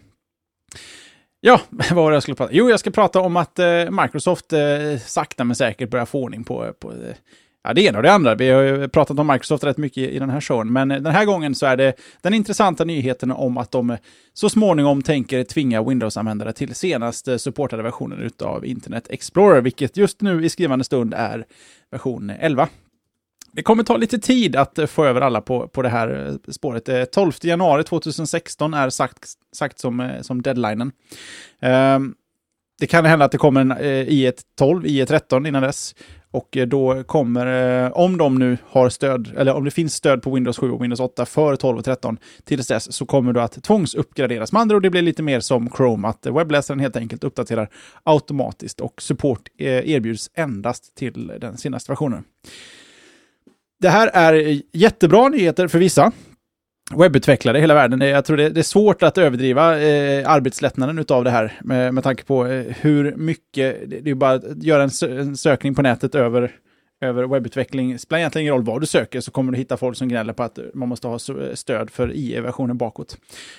Ja, vad var det jag skulle prata Jo, jag ska prata om att eh, Microsoft eh, sakta men säkert börjar få ordning på, på eh, ja, det ena och det andra. Vi har ju pratat om Microsoft rätt mycket i den här showen, men eh, den här gången så är det den intressanta nyheten om att de eh, så småningom tänker tvinga Windows-användare till senaste supportade versionen av Internet Explorer, vilket just nu i skrivande stund är version 11. Det kommer ta lite tid att eh, få över alla på, på det här spåret. 12 januari 2016 är sagt, sagt som, som deadlinen. Um, det kan hända att det kommer en eh, i1 12, i1 13 innan dess. Och eh, då kommer, eh, om de nu har stöd, eller om det finns stöd på Windows 7 och Windows 8 för 12 och 13 tills dess så kommer det att tvångsuppgraderas. Med andra ord, det blir lite mer som Chrome, att webbläsaren helt enkelt uppdaterar automatiskt och support eh, erbjuds endast till den senaste versionen. Det här är jättebra nyheter för vissa webbutvecklare i hela världen. Eh, jag tror det, det är svårt att överdriva eh, arbetslättnaden av det här med, med tanke på eh, hur mycket, det, det är bara att göra en, sö en sökning på nätet över, över webbutveckling. Det spelar egentligen ingen roll vad du söker så kommer du hitta folk som gnäller på att man måste ha stöd för IE-versionen bakåt.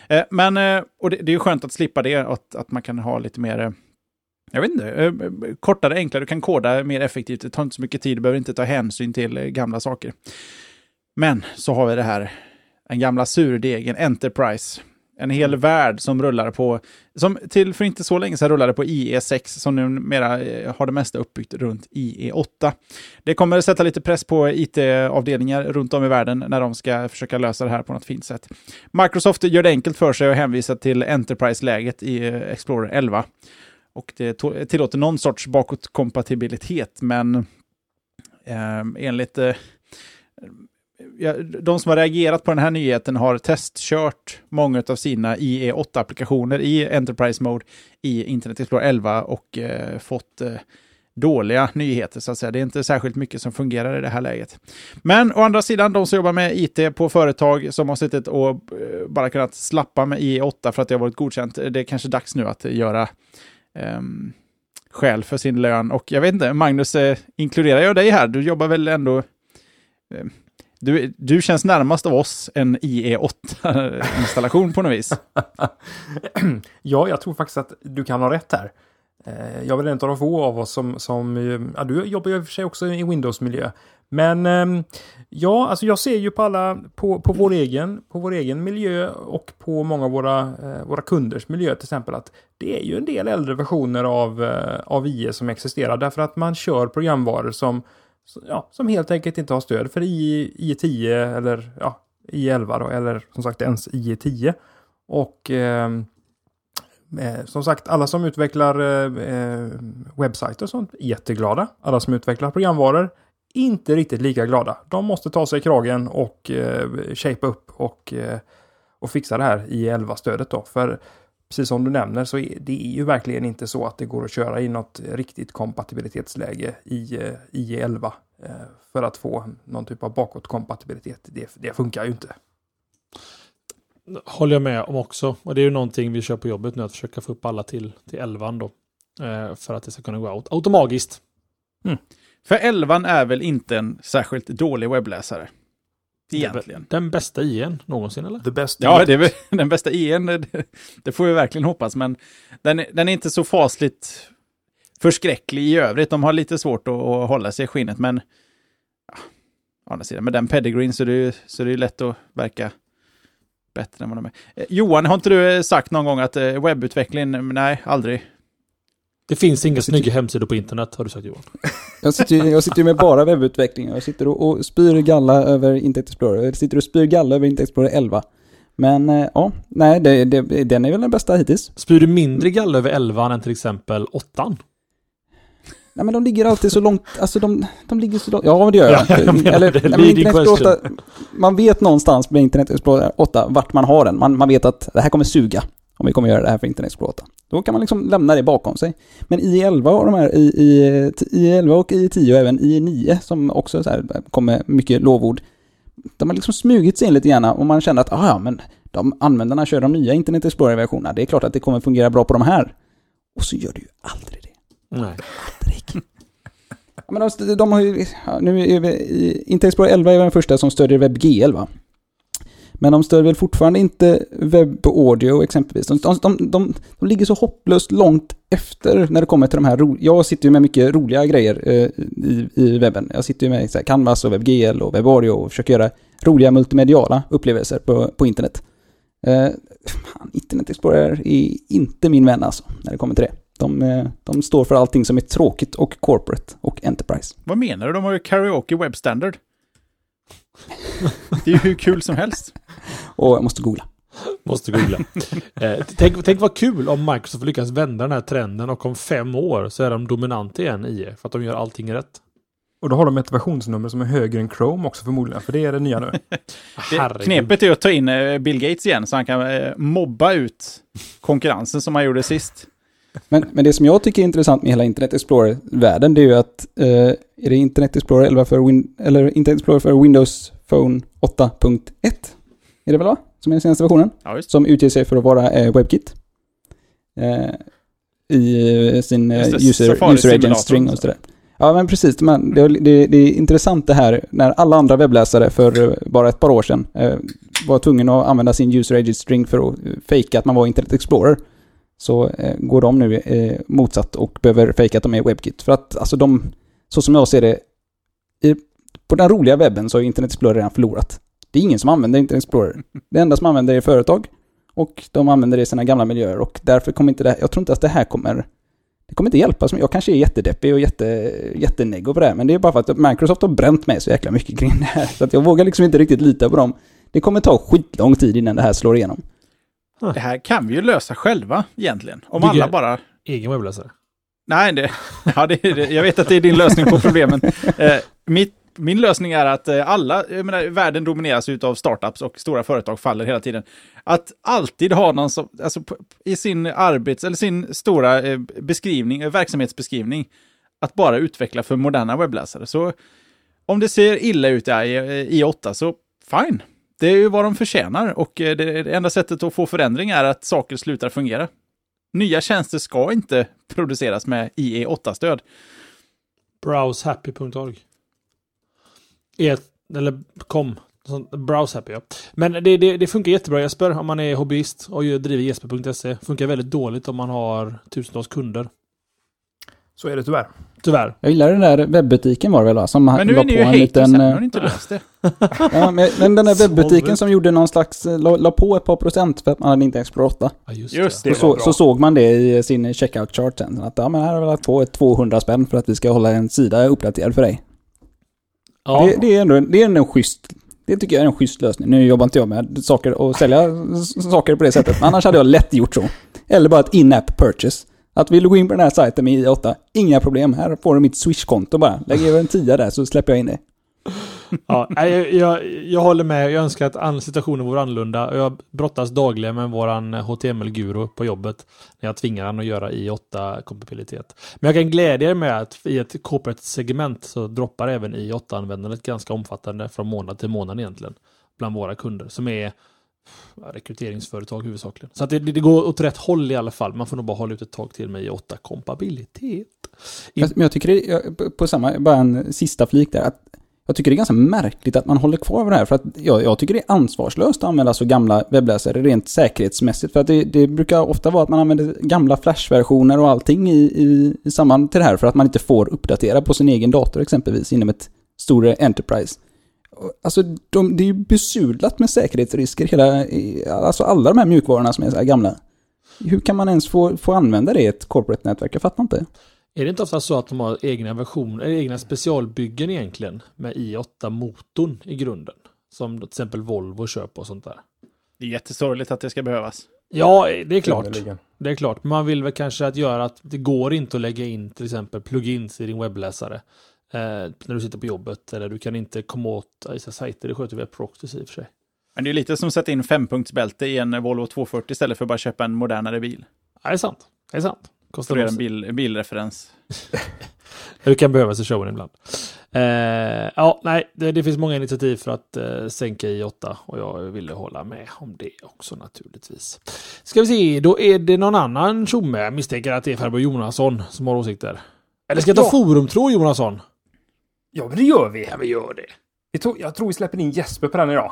Eh, men, eh, och det, det är ju skönt att slippa det, att, att man kan ha lite mer eh, jag vet inte, kortare, enklare, du kan koda mer effektivt, det tar inte så mycket tid, du behöver inte ta hänsyn till gamla saker. Men så har vi det här, den gamla surdegen Enterprise. En hel värld som rullar på, som till för inte så länge sedan rullade på IE6, som numera eh, har det mesta uppbyggt runt IE8. Det kommer sätta lite press på IT-avdelningar runt om i världen när de ska försöka lösa det här på något fint sätt. Microsoft gör det enkelt för sig och hänvisar till Enterprise-läget i eh, Explorer 11. Och det tillåter någon sorts bakåtkompatibilitet, men eh, enligt eh, de som har reagerat på den här nyheten har testkört många av sina IE8-applikationer i Enterprise Mode i Internet Explorer 11 och eh, fått eh, dåliga nyheter så att säga. Det är inte särskilt mycket som fungerar i det här läget. Men å andra sidan, de som jobbar med IT på företag som har suttit och eh, bara kunnat slappa med IE8 för att det har varit godkänt, det är kanske dags nu att göra um, skäl för sin lön. Och jag vet inte, Magnus, eh, inkluderar jag dig här? Du jobbar väl ändå... Eh, du, du känns närmast av oss en IE8-installation på något vis. ja, jag tror faktiskt att du kan ha rätt här. Eh, Jag är väl en av de få av oss som, som eh, ja, du jobbar ju i och för sig också i Windows-miljö. Men ehm, ja, alltså jag ser ju på alla, på, på, vår, egen, på vår egen miljö och på många av våra, eh, våra kunders miljö till exempel att det är ju en del äldre versioner av, av IE som existerar därför att man kör programvaror som, ja, som helt enkelt inte har stöd för iE10 eller ja, i 11 då, eller som sagt ens IE10. Och ehm, Eh, som sagt, alla som utvecklar eh, eh, webbsajter och sånt, jätteglada. Alla som utvecklar programvaror, inte riktigt lika glada. De måste ta sig i kragen och eh, shape upp och, eh, och fixa det här i 11-stödet då. För precis som du nämner så är det är ju verkligen inte så att det går att köra i något riktigt kompatibilitetsläge i, eh, i 11 eh, för att få någon typ av bakåtkompatibilitet. Det, det funkar ju inte. Håller jag med om också. Och det är ju någonting vi kör på jobbet nu, att försöka få upp alla till, till 11 då. Eh, för att det ska kunna gå out automatiskt. För 11 är väl inte en särskilt dålig webbläsare? Egentligen. Den bästa IN någonsin eller? The best Ja, det är väl den bästa EN. Det, det får vi verkligen hoppas, men den, är- den är inte så fasligt förskräcklig i övrigt. De har lite svårt att, att hålla sig i skinnet, men ja, å andra sidan, med den pedigreen så är det ju så är det ju lätt att verka bättre än vad de är. Eh, Johan, har inte du eh, sagt någon gång att eh, webbutveckling, nej, aldrig. Det finns inga snygga hemsidor på internet har du sagt Johan. Jag sitter, ju- jag sitter med bara webbutveckling. Jag sitter och, och spyr galla över Internet Explorer. Jag sitter och spyr galla över Internet Explorer 11. Men eh, ja, nej, det, det, den är väl den bästa hittills. Spyr du mindre galla över 11 än till exempel 8 Nej men de ligger alltid så långt, alltså de, de ligger så långt, ja det gör jag. Ja, jag Eller, det. nej, Internet Explorer question. 8, man vet någonstans med Internet Explorer 8 vart man har den. Man, man vet att det här kommer suga om vi kommer göra det här för Internet Explorer 8. Då kan man liksom lämna det bakom sig. Men i11 och de här, i, i, i 11 och i 10 och även i 9 som också så här kommer mycket lovord. De har liksom smugit sig in lite grann och man känner att ah, ja, men de användarna kör de nya Internet Explorer-versionerna. Det är klart att det kommer fungera bra på de här. Och så gör det ju aldrig det. Nej. Ja, men de, de har ju, nu är vi i, Internet Explorer 11 är den första som stödjer WebGL va? Men de stödjer väl fortfarande inte webb audio exempelvis. De, de, de, de, de ligger så hopplöst långt efter när det kommer till de här ro, Jag sitter ju med mycket roliga grejer eh, i, i webben. Jag sitter ju med så här, Canvas och WebGL och WebAudio och försöker göra roliga multimediala upplevelser på, på internet. Eh, fan, Internet Explorer är inte min vän alltså, när det kommer till det. De, eh, de står för allting som är tråkigt och corporate och enterprise. Vad menar du? De har ju karaoke web standard. Det är ju hur kul som helst. Och jag måste googla. Måste googla. eh, tänk, tänk vad kul om Microsoft lyckas vända den här trenden och om fem år så är de dominanta igen i för att de gör allting rätt. Och då har de ett versionsnummer som är högre än Chrome också förmodligen, för det är det nya nu. Det, knepet är att ta in eh, Bill Gates igen så han kan eh, mobba ut konkurrensen som han gjorde sist. Men, men det som jag tycker är intressant med hela Internet Explorer-världen, det är ju att eh, är det Internet Explorer 11 för Win eller Internet Explorer för Windows Phone 8.1? Är det väl va? Som är den senaste versionen? Ja. Som utger sig för att vara eh, WebKit. Eh, I sin eh, Just det, user, user agent string och sådär. Ja men precis, men det, det, det är intressant det här när alla andra webbläsare för eh, bara ett par år sedan eh, var tvungna att använda sin user agent string för att eh, fejka att man var Internet Explorer. Så eh, går de nu eh, motsatt och behöver fejka att de är WebKit. För att alltså de, så som jag ser det, i, på den roliga webben så har Internet Explorer redan förlorat. Det är ingen som använder Internet Explorer. Det enda som använder det är företag. Och de använder det i sina gamla miljöer och därför kommer inte det här, jag tror inte att det här kommer, det kommer inte hjälpa. Jag kanske är jättedeppig och jätte, jättenego på det här, men det är bara för att Microsoft har bränt mig så jäkla mycket kring det här. Så att jag vågar liksom inte riktigt lita på dem. Det kommer ta skitlång tid innan det här slår igenom. Det här kan vi ju lösa själva egentligen. Om Bygger- alla bara... Egen webbläsare. Nej, det, ja, det, är det, jag vet att det är din lösning på problemen. Eh, mitt, min lösning är att eh, alla, jag menar, världen domineras av startups och stora företag faller hela tiden. Att alltid ha någon som, alltså i sin arbets, eller sin stora eh, beskrivning, eh, verksamhetsbeskrivning, att bara utveckla för moderna webbläsare. Så om det ser illa ut i i 8 så fine. Det är ju vad de förtjänar och det, det enda sättet att få förändring är att saker slutar fungera. Nya tjänster ska inte produceras med IE8-stöd. Browsehappy.org. E, eller kom. Sånt- Browsehappy ja. Men det, det, det funkar jättebra Jesper om man är hobbyist och ju driver jesper.se. Funkar väldigt dåligt om man har tusentals kunder. Så är det tyvärr. Tyvärr. Jag gillar den där webbutiken var det väl va? Som Men nu la är ni på ju en haters liten... här, nu eh, har ni inte löst det. Ja, men, men den där webbutiken som gjorde någon slags, eh, la, la på ett par procent för att man hade inte Explorer 8. Ja, just, Just det. Det Så, så, bra. så såg man det i sin checkout chart sen. Att ja, men här har vi lagt på ett 200 spänn för att vi ska hålla en sida uppdaterad för dig. Ja, Det, det är ändå det är ändå en schysst, det tycker jag är en schysst lösning. Nu jobbar inte jag med saker och sälja saker på det sättet, men annars hade jag lätt gjort så. Eller bara ett in-app purchase. Att vill du gå in på den här sajten med i8, inga problem. Här får du mitt Swish-konto bara. Lägg över en tia där så släpper jag in det ja, jag, jag, jag håller med. Jag önskar att situationen vore annorlunda. Jag brottas dagligen med våran eh, HTML-guru på jobbet. När jag tvingar han att göra i8-kompatibilitet. Men jag kan glädja er med att i ett corporate segment så droppar även i8-användandet ganska omfattande från månad till månad egentligen. Bland våra kunder. Som är rekryteringsföretag huvudsakligen. Så att det, det går åt rätt håll i alla fall. Man får nog bara hålla ut ett tag till med i8 kompabilitet. Men jag tycker det, på samma, bara en sista flik där, att jag tycker det är ganska märkligt att man håller kvar vid det här, för att jag, jag tycker det är ansvarslöst att använda så gamla webbläsare rent säkerhetsmässigt, för att det, det brukar ofta vara att man använder gamla flashversioner och allting i, i, i samband till det här, för att man inte får uppdatera på sin egen dator exempelvis inom ett större enterprise. Alltså, de, det är ju besudlat med säkerhetsrisker hela, alltså alla de här mjukvarorna som är så här gamla. Hur kan man ens få, få använda det i ett corporate-nätverk? Jag fattar inte. Är det inte ofta så att de har egna versioner, egna specialbyggen egentligen med i8-motorn i grunden? Som till exempel Volvo köper och sånt där. Det är jättesorgligt att det ska behövas. Ja, det är klart. Det är klart. Man vill väl kanske att göra att det går inte att lägga in till exempel plugins i din webbläsare. Eh, när du sitter på jobbet. Eller du kan inte komma åt vissa sajter. Det sköter WebProxys i och för sig. Men det är lite som att sätta in fempunktsbälte i en Volvo 240 istället för att bara köpa en modernare bil. Ja, det är sant. Det är sant. Nog- en bil, en bilreferens. Det kan behövas i showen ibland. Eh, ja, nej, det, det finns många initiativ för att eh, sänka i8 och jag ville hålla med om det också naturligtvis. Ska vi se, då är det någon annan tjomme. Jag misstänker att det är farbror Jonasson som har åsikter. Eller ska jag ta Ja. forumtråd Jonasson? Ja, men det gör vi. Ja, vi gör det. Vi tror, jag tror vi släpper in Jesper på den idag.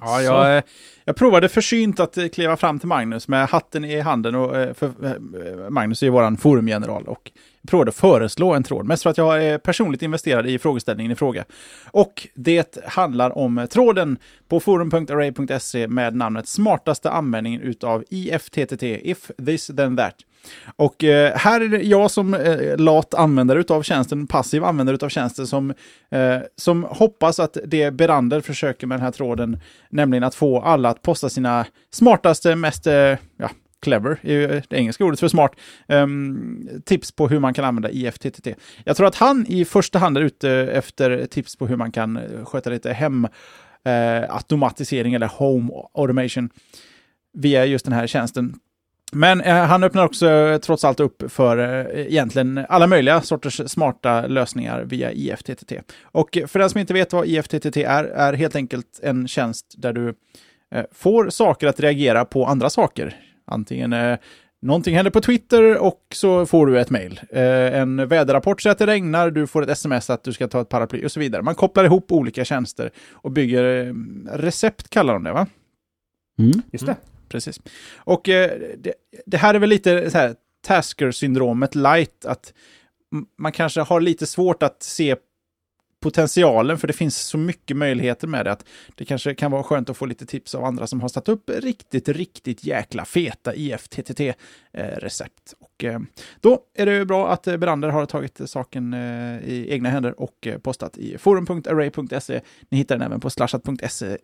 Ja, jag, eh, jag provade försynt att eh, kliva fram till Magnus med hatten i handen. Och, eh, för, Magnus är ju vår forumgeneral och provade att föreslå en tråd. Mest för att jag är personligt investerad i frågeställningen i fråga. Och det handlar om tråden på forum.array.se med namnet smartaste användningen utav IFTTT, if this then that. Och eh, här är det jag som eh, lat användare utav tjänsten, passiv användare utav tjänsten, som, eh, som hoppas att det Berander försöker med den här tråden, nämligen att få alla att posta sina smartaste, mest, eh, ja, clever, är eh, det engelska ordet för smart, ehm, tips på hur man kan använda IFTTT. Jag tror att han i första hand är ute efter tips på hur man kan eh, sköta lite hem eh, automatisering eller home automation via just den här tjänsten. Men eh, han öppnar också eh, trots allt upp för eh, egentligen alla möjliga sorters smarta lösningar via IFTTT. Och för den som inte vet vad IFTTT är, är helt enkelt en tjänst där du eh, får saker att reagera på andra saker. Antingen eh, någonting händer på Twitter och så får du ett mail. Eh, en väderrapport säger att det regnar, du får ett sms att du ska ta ett paraply och så vidare. Man kopplar ihop olika tjänster och bygger eh, recept, kallar de det va? Mm. Just det. Precis. Och eh, det, det här är väl lite så här Tasker-syndromet light, att man kanske har lite svårt att se potentialen, för det finns så mycket möjligheter med det, att det kanske kan vara skönt att få lite tips av andra som har satt upp riktigt, riktigt jäkla feta IFTTT-recept. Eh, och eh, då är det ju bra att Brander Berander har tagit saken eh, i egna händer och postat i forum.array.se. Ni hittar den även på slashat.se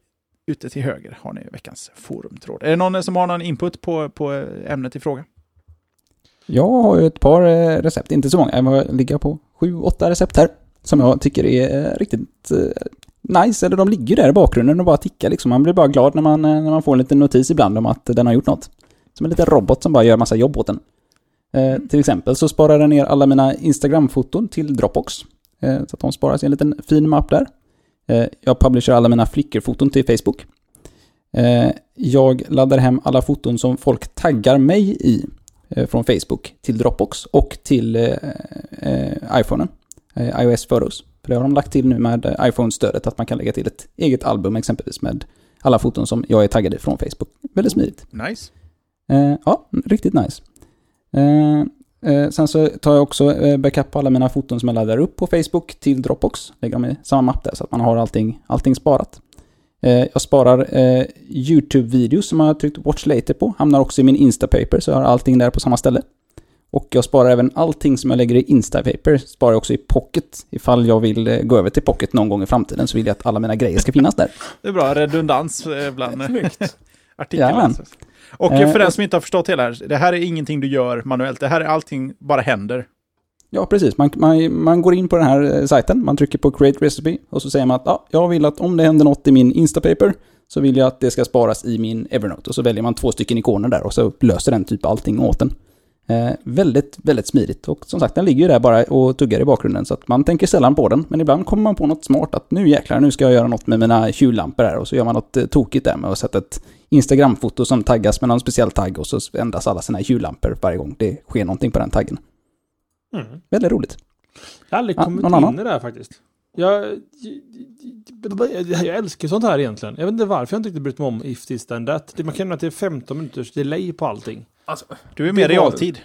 ute till höger har ni veckans forumtråd. Är det någon som har någon input på, på ämnet i fråga? Jag har ju ett par eh, recept, inte så många, jag ligger på sju, åtta recept här. Som jag tycker är eh, riktigt eh, nice, eller de ligger ju där i bakgrunden och bara tickar liksom. Man blir bara glad när man, när man får en liten notis ibland om att den har gjort något. Som en liten robot som bara gör massa jobb åt en. Eh, till exempel så sparar den ner alla mina Instagram-foton till Dropbox. Eh, så att de sparas i en liten fin mapp där. Eh, jag publicerar alla mina flickerfoton till Facebook. Eh, jag laddar hem alla foton som folk taggar mig i eh, från Facebook till Dropbox och till iPhonen. IOS Photos. För det har de lagt till nu med iPhone-stödet att man kan lägga till ett eget album exempelvis med alla foton som jag är taggad i från Facebook. Väldigt smidigt. Nice. Ja, riktigt nice. Eh, sen så tar jag också eh, backup på alla mina foton som jag laddar upp på Facebook till Dropbox. Lägger dem i samma mapp där så att man har allting, allting sparat. Eh, jag sparar eh, YouTube-videos som jag har tryckt Watch Later på. Hamnar också i min Instapaper så jag har allting där på samma ställe. Och jag sparar även allting som jag lägger i Instapaper. Sparar jag också i Pocket. Ifall jag vill eh, gå över till Pocket någon gång i framtiden så vill jag att alla mina grejer ska finnas där. Det är bra redundans bland eh, Snyggt. artiklar. Och Eh, för den som inte har förstått hela det här, det här är ingenting du gör manuellt. Det här är allting bara händer. Ja, precis. Man, man, man går in på den här eh, sajten, man trycker på Create Recipe och så säger man att ja, jag vill att om det händer något i min Instapaper så vill jag att det ska sparas i min Evernote. Och så väljer man två stycken ikoner där och så löser den typ allting åt den. Eh, väldigt, väldigt smidigt. Och som sagt, den ligger ju där bara och tuggar i bakgrunden så att man tänker sällan på den. Men ibland kommer man på något smart att nu jäklar, nu ska jag göra något med mina kjullampor här. Och så gör man något eh, tokigt där med att sätta ett Instagramfoto som taggas med någon speciell tagg och så ändras alla sina kjullampor varje gång det sker någonting på den taggen. Mm. Väldigt roligt. Jag har aldrig Ja, kommit in annan? i det här faktiskt. Jag, jag, jag älskar sånt här egentligen. Jag vet inte varför jag inte riktigt brytt mig om If This Then That. Man kan känna att det är 15 minuters delay på allting. Alltså, Du är mer var- realtid.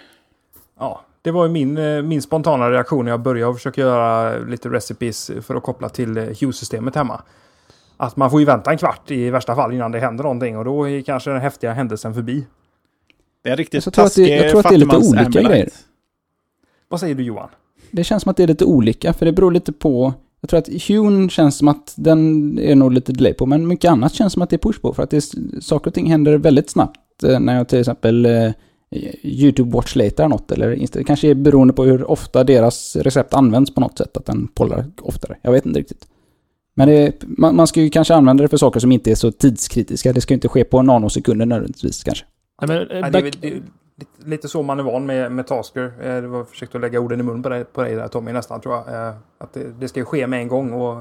ja, det var ju min, eh, min spontana reaktion när jag började försöka göra lite recipes för att koppla till eh, Hue-systemet hemma. Att man får ju vänta en kvart i värsta fall innan det händer någonting och då är kanske den häftiga händelsen förbi. Det är riktigt Jag tror att det- jag tror att det är lite olika Ambilight. grejer. Vad säger du Johan? Det känns som att det är lite olika, för det beror lite på... Jag tror att Hune känns som att den är nog lite delay på, men mycket annat känns som att det är push på, för att det är, saker och ting händer väldigt snabbt. Eh, När jag till exempel eh, YouTube Watch Later eller något, eller Insta, kanske är beroende på hur ofta deras recept används på något sätt, att den pollar oftare. Jag vet inte riktigt. Men det, man, man ska ju kanske använda det för saker som inte är så tidskritiska. Det ska ju inte ske på nanosekunder nödvändigtvis kanske. Nej, men, eh, Nej, det, är, det är lite- så man är van med, med Tasker. Eh, Det var försökt att lägga orden i mun på dig, på dig där Tommy nästan tror jag. Eh, Att det, det ska ju ske med en gång och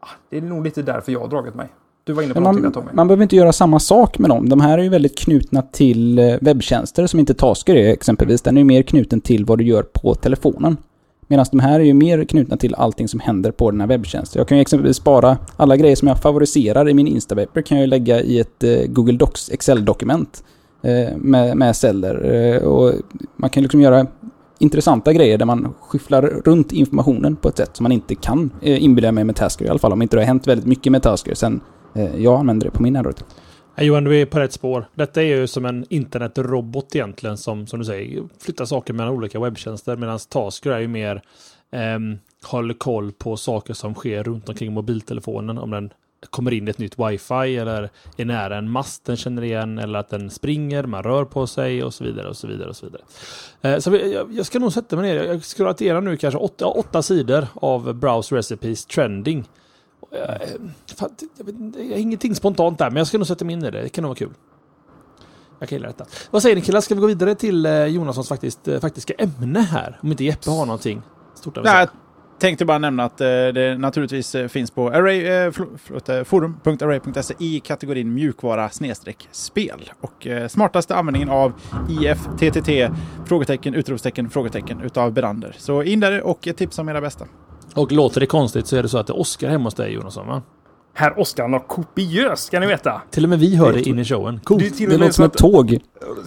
ah, det är nog lite därför jag har dragit mig. Du var inne på man, Tommy. man behöver inte göra samma sak med dem. De här är ju väldigt knutna till eh, webbtjänster som inte Tasker är exempelvis. Den är ju mer knuten till vad du gör på telefonen. Medan de här är ju mer knutna till allting som händer på den här webbtjänsten. Jag kan ju exempelvis spara alla grejer som jag favoriserar i min Instapaper kan jag ju lägga i ett eh, Google Docs Excel-dokument eh, med, med celler. Och man kan liksom göra intressanta grejer där man skyfflar runt informationen på ett sätt som man inte kan inbilla mig med Tasker i alla fall. Om inte det har hänt väldigt mycket med Tasker sen Eh, jag använder det på min Android. Nej, Johan, du är på rätt spår. Detta är ju som en internetrobot egentligen som, som du säger, flyttar saker mellan olika webbtjänster medan Tasker är ju mer ehm, håller koll på saker som sker runt omkring mobiltelefonen. Om den kommer in i ett nytt wifi eller är nära en mast den känner igen eller att den springer, man rör på sig och så vidare och så vidare och så vidare. Eh, så jag, jag ska nog sätta mig ner. Jag ska scrollat nu kanske åtta, åtta sidor av Browse Recipes Trending. Eh, fan, jag, vet, jag har ingenting spontant där, men jag ska nog sätta mig in i det. Det kan nog vara kul. Jag kan gilla detta. Vad säger ni killar? Ska vi gå vidare till eh, Jonassons faktiskt, eh, faktiska ämne här? Om inte Jeppe har någonting stort att säga. jag tänkte bara nämna att det naturligtvis finns på array, forum.array.se i kategorin mjukvara snedstreck spel. Och smartaste användningen av IFTTT, frågetecken, utropstecken, frågetecken utav Berander. Så in där och ett tips om era bästa. Och låter det konstigt så är det så att det är Oskar hemma hos dig Jonasson va? Herr Oskar något kopiöst ska ni veta. Till och med vi hör Det in i showen. Coolt. Det till Det låter som ett att, tåg.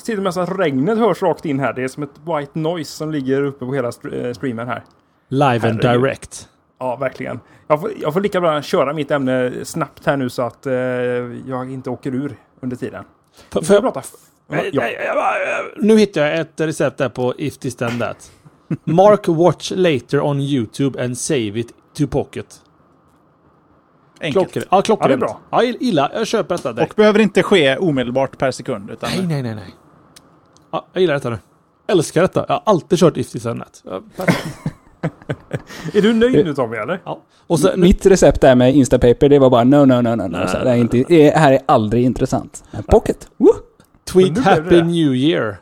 till och med så att regnet hörs rakt in här. Det är som ett white noise som ligger uppe på hela eh, streamen här. Live and Herregud. direct. Ja, verkligen. Jag får, jag får lika bra köra mitt ämne snabbt här nu så att eh, jag inte åker ur under tiden. För, Får jag prata? f- Nej, Ja. Nu hittar jag ett recept där på If This Then That. Mark watch later on YouTube and save it to pocket. Enkelt. Ja, klockrent. Ja, det är bra. Ja, illa. Jag köper detta direkt. Och behöver inte ske omedelbart per sekund. Utan Nej, nej, nej, nej. Ja, jag gillar detta nu. Älskar detta. Jag har alltid kört If This Then That. Ja, perfekt. Är du nöjd nu Tommy eller? ja. Och sen, Mitt recept där med Instapaper, det var bara no, no, no, no, no. Så det, är inte, det här är aldrig intressant. Men Pocket, woo! tweet Happy. New Year.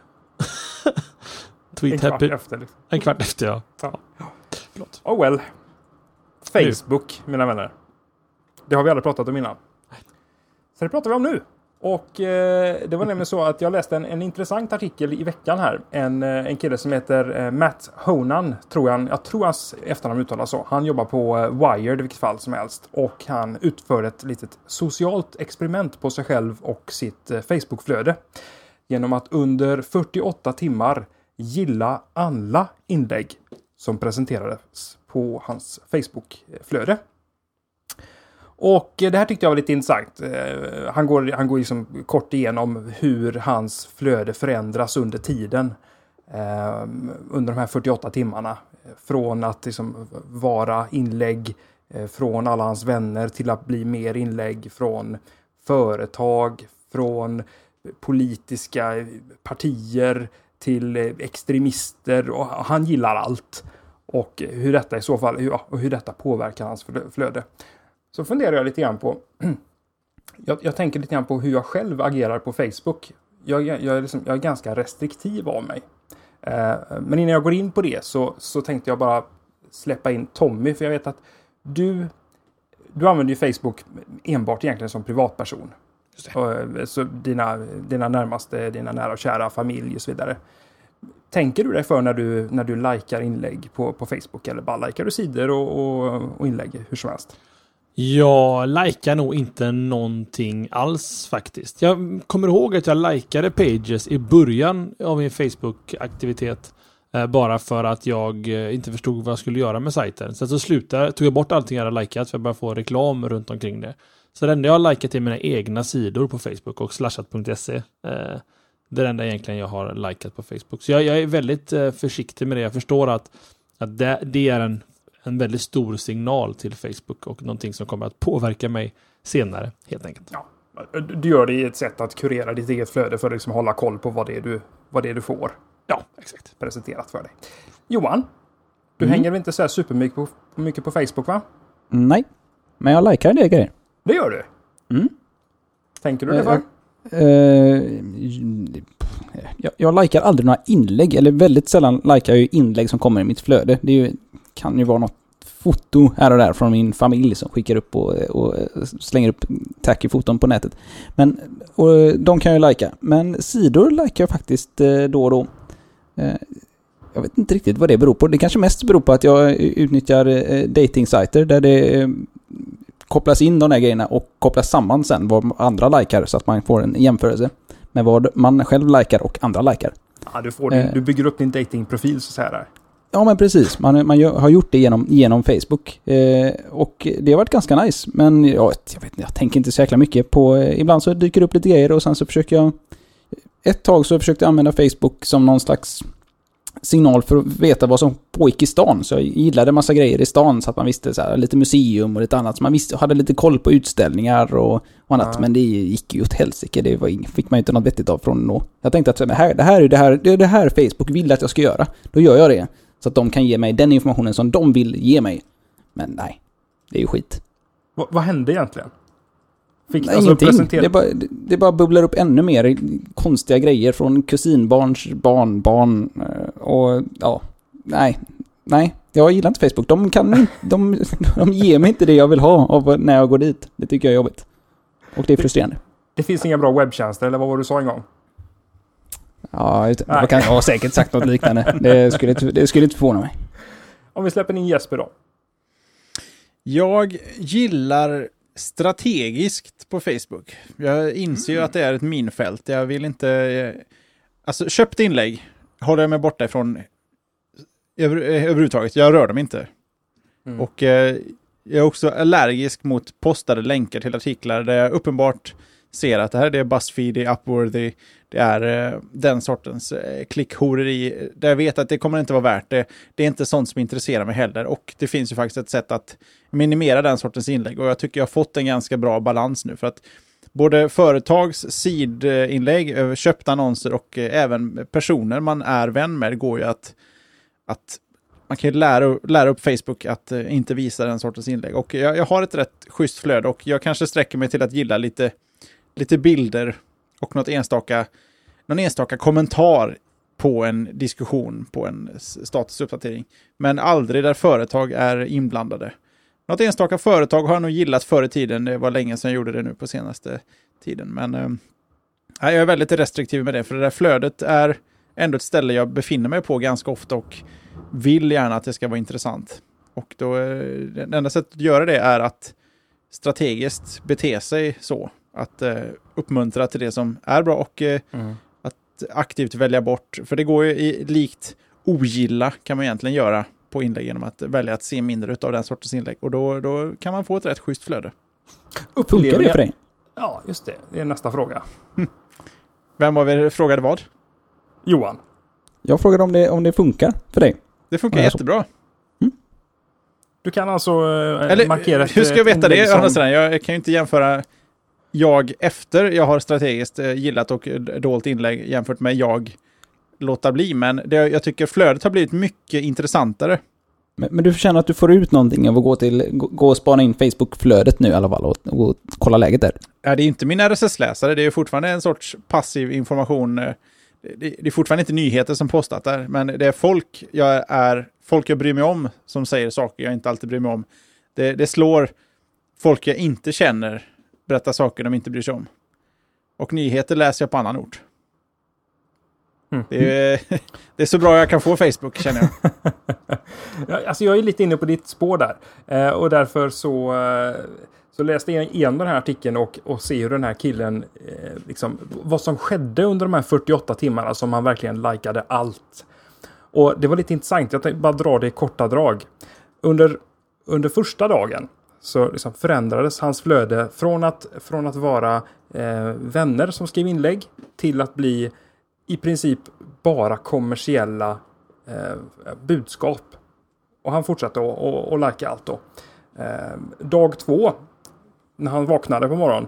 En tweet kvart Happy... efter. liksom. En kvart efter, ja. Oh well. Facebook, mina vänner. Det har vi aldrig pratat om innan. Så det pratar vi om nu. Och eh, det var nämligen så att jag läste en, en intressant artikel i veckan här. En, eh, en kille som heter eh, Matt Honan, tror jag. Jag tror hans efternamn uttalas så. Han jobbar på eh, Wired i vilket fall som helst. Och han utför ett litet socialt experiment på sig själv och sitt eh, Facebook-flöde. Genom att under 48 timmar gilla alla inlägg som presenterades på hans Facebook-flöde. Och eh, det här tyckte jag var lite intressant. Eh, han går, han går liksom kort igenom hur hans flöde förändras under tiden. Eh, under de här 48 timmarna. Från att liksom vara inlägg från alla hans vänner till att bli mer inlägg från företag, från politiska partier till eh, extremister. Och han gillar allt. Och hur detta i så fall, ja, och hur detta påverkar hans flöde. Så funderar jag lite grann på jag, jag tänker lite grann på hur jag själv agerar på Facebook. Jag, jag, jag, är liksom, jag är ganska restriktiv av mig. Eh, men innan jag går in på det så, så tänkte jag bara släppa in Tommy, för jag vet att du, du använder ju Facebook enbart egentligen som privatperson. Och, eh, Så dina, dina närmaste, dina nära och kära, familj och så vidare. Tänker du dig för när du, när du likar inlägg på, på Facebook eller bara likar du sidor och, och, och inlägg hur som helst? Jag likar nog inte någonting alls faktiskt. Jag kommer ihåg att jag likade pages i början av min Facebook-aktivitet. eh, Bara för att jag eh, inte förstod vad jag skulle göra med sajten. Sen så slutade, tog jag bort allting jag hade likat för jag började få reklam runt omkring det. Så det enda jag har likat är mina egna sidor på Facebook och slashat.se. Eh, Det är det enda egentligen jag har likat på Facebook. Så jag, jag är väldigt eh, försiktig med det. Jag förstår att, att det, det är en en väldigt stor signal till Facebook och någonting som kommer att påverka mig senare helt enkelt. Ja. Du gör det i ett sätt att kurera ditt eget flöde för att liksom hålla koll på vad det är du, vad det är du får Ja, exakt. presenterat för dig. Johan, du Mm. hänger väl inte så här supermycket på, mycket på Facebook va? Nej. Men jag likar en del grejer. Det gör du? Mm. Tänker du det Eh, för? Eh, jag, jag likar aldrig några inlägg, eller väldigt sällan likar jag inlägg som kommer i mitt flöde. Det ju, kan ju vara något foto här och där från min familj som skickar upp och, och slänger upp tacky foton på nätet. Men och de kan jag ju lika. Men sidor likar jag faktiskt eh, då och då. Eh, Jag vet inte riktigt vad det beror på. Det kanske mest beror på att jag utnyttjar eh, dating-sajter där det eh, kopplas in de där grejerna och kopplas samman sen vad andra likar så att man får en jämförelse med vad man själv likar och andra likar. Ja, du, får din, eh. du bygger upp din datingprofil så säga där. Ja men precis, man, man har gjort det genom, genom Facebook. Eh, och det har varit ganska nice. Men ja, jag, vet, jag tänker inte så jäkla mycket på... Eh, ibland så dyker det upp lite grejer och sen så försöker jag... Ett tag så försökte jag använda Facebook som någon slags signal för att veta vad som pågick i stan. Så jag gillade massa grejer i stan så att man visste så här, lite museum och lite annat. Så man visste, hade lite koll på utställningar och, och annat. Ja. Men det gick ju åt helsike. Det var, ing- fick man ju inte något vettigt av från då. Jag tänkte att så här, det här, det här är det här, det är det här Facebook vill att jag ska göra. Då gör jag det. Så att de kan ge mig den informationen som de vill ge mig. Men nej, det är ju skit. Va, vad hände egentligen? Fick, Nej, alltså, ingenting. presentera- Det bara, det, det bara bubblar upp ännu mer konstiga grejer från kusinbarns barnbarn. eh, Och ja, nej. Nej, jag gillar inte Facebook. De kan de, de ger mig inte det jag vill ha av när jag går dit. Det tycker jag är jobbigt. Och det är frustrerande. Det finns inga bra webbtjänster, eller vad var det du sa en gång? Ja, jag kan jag har säkert sagt något liknande. Det skulle, det skulle inte förvåna mig. Om vi släpper in Jesper då. Jag gillar strategiskt på Facebook. Jag inser ju att det är ett minfält. Jag vill inte... eh, Alltså, köpt inlägg håller jag mig borta ifrån över, eh, överhuvudtaget. Jag rör dem inte. Mm. Och eh, jag är också allergisk mot postade länkar till artiklar där jag uppenbart ser att det här är Buzzfeed, det är Upworthy, det är eh, den sortens eh, klickhoreri. Där jag vet att det kommer inte vara värt det. Det är inte sånt som intresserar mig heller. Och det finns ju faktiskt ett sätt att minimera den sortens inlägg. Och jag tycker jag har fått en ganska bra balans nu. För att både företags sidinlägg, eh, köpta annonser och eh, även personer man är vän med går ju att, att man kan ju lära, lära upp Facebook att eh, inte visa den sortens inlägg. Och jag, jag har ett rätt schysst flöde och jag kanske sträcker mig till att gilla lite, lite bilder och något enstaka, någon enstaka kommentar på en diskussion, på en statusuppdatering. Men aldrig där företag är inblandade. Något enstaka företag har jag nog gillat förr i tiden. Det var länge sedan jag gjorde det nu på senaste tiden. Men eh, jag är väldigt restriktiv med det, för det där flödet är ändå ett ställe jag befinner mig på ganska ofta och vill gärna att det ska vara intressant. Och då, eh, det enda sättet att göra det är att strategiskt bete sig så. Att eh, uppmuntra till det som är bra och eh, mm att aktivt välja bort. För det går ju i, likt ogilla kan man egentligen göra på inlägg genom att välja att se mindre av den sortens inlägg. Och då, då kan man få ett rätt schysst flöde. Funkar det för dig? Ja, just det. Det är nästa fråga. Vem var vi frågade vad? Johan. Jag frågade om det, om det funkar för dig. Det funkar Ja, så- jättebra. Du kan alltså eh, Eller markera hur ska jag ett veta det? som- jag kan ju inte jämföra jag efter jag har strategiskt eh, gillat och eh, dolt inlägg jämfört med jag låta bli. Men det, jag tycker flödet har blivit mycket intressantare. Men, men du känner att du får ut någonting av att gå, till, gå, och spana in Facebook-flödet nu i alla fall och, och kolla läget där? Ja, det är inte min RSS-läsare, det är fortfarande en sorts passiv information. eh, det, det är fortfarande inte nyheter som postat där, men det är folk jag är, folk jag bryr mig om som säger saker jag inte alltid bryr mig om. Det, det slår folk jag inte känner berätta saker de inte bryr sig om. Och nyheter läser jag på annan ort. Mm. Det, är, det är så bra jag kan få Facebook, känner jag. Ja, alltså jag är lite inne på ditt spår där. Eh, och därför så, eh, så läste jag igenom den här artikeln och, och se hur den här killen, eh, liksom, vad som skedde under de här 48 timmarna som han verkligen likade allt. Och det var lite intressant, jag tänkte bara dra det i korta drag. Under, under första dagen så liksom förändrades hans flöde från att, från att vara eh, vänner som skrev inlägg till att bli i princip bara kommersiella eh, budskap. Och han fortsatte att och, och lajka allt då. Eh, dag två, när han vaknade på morgonen,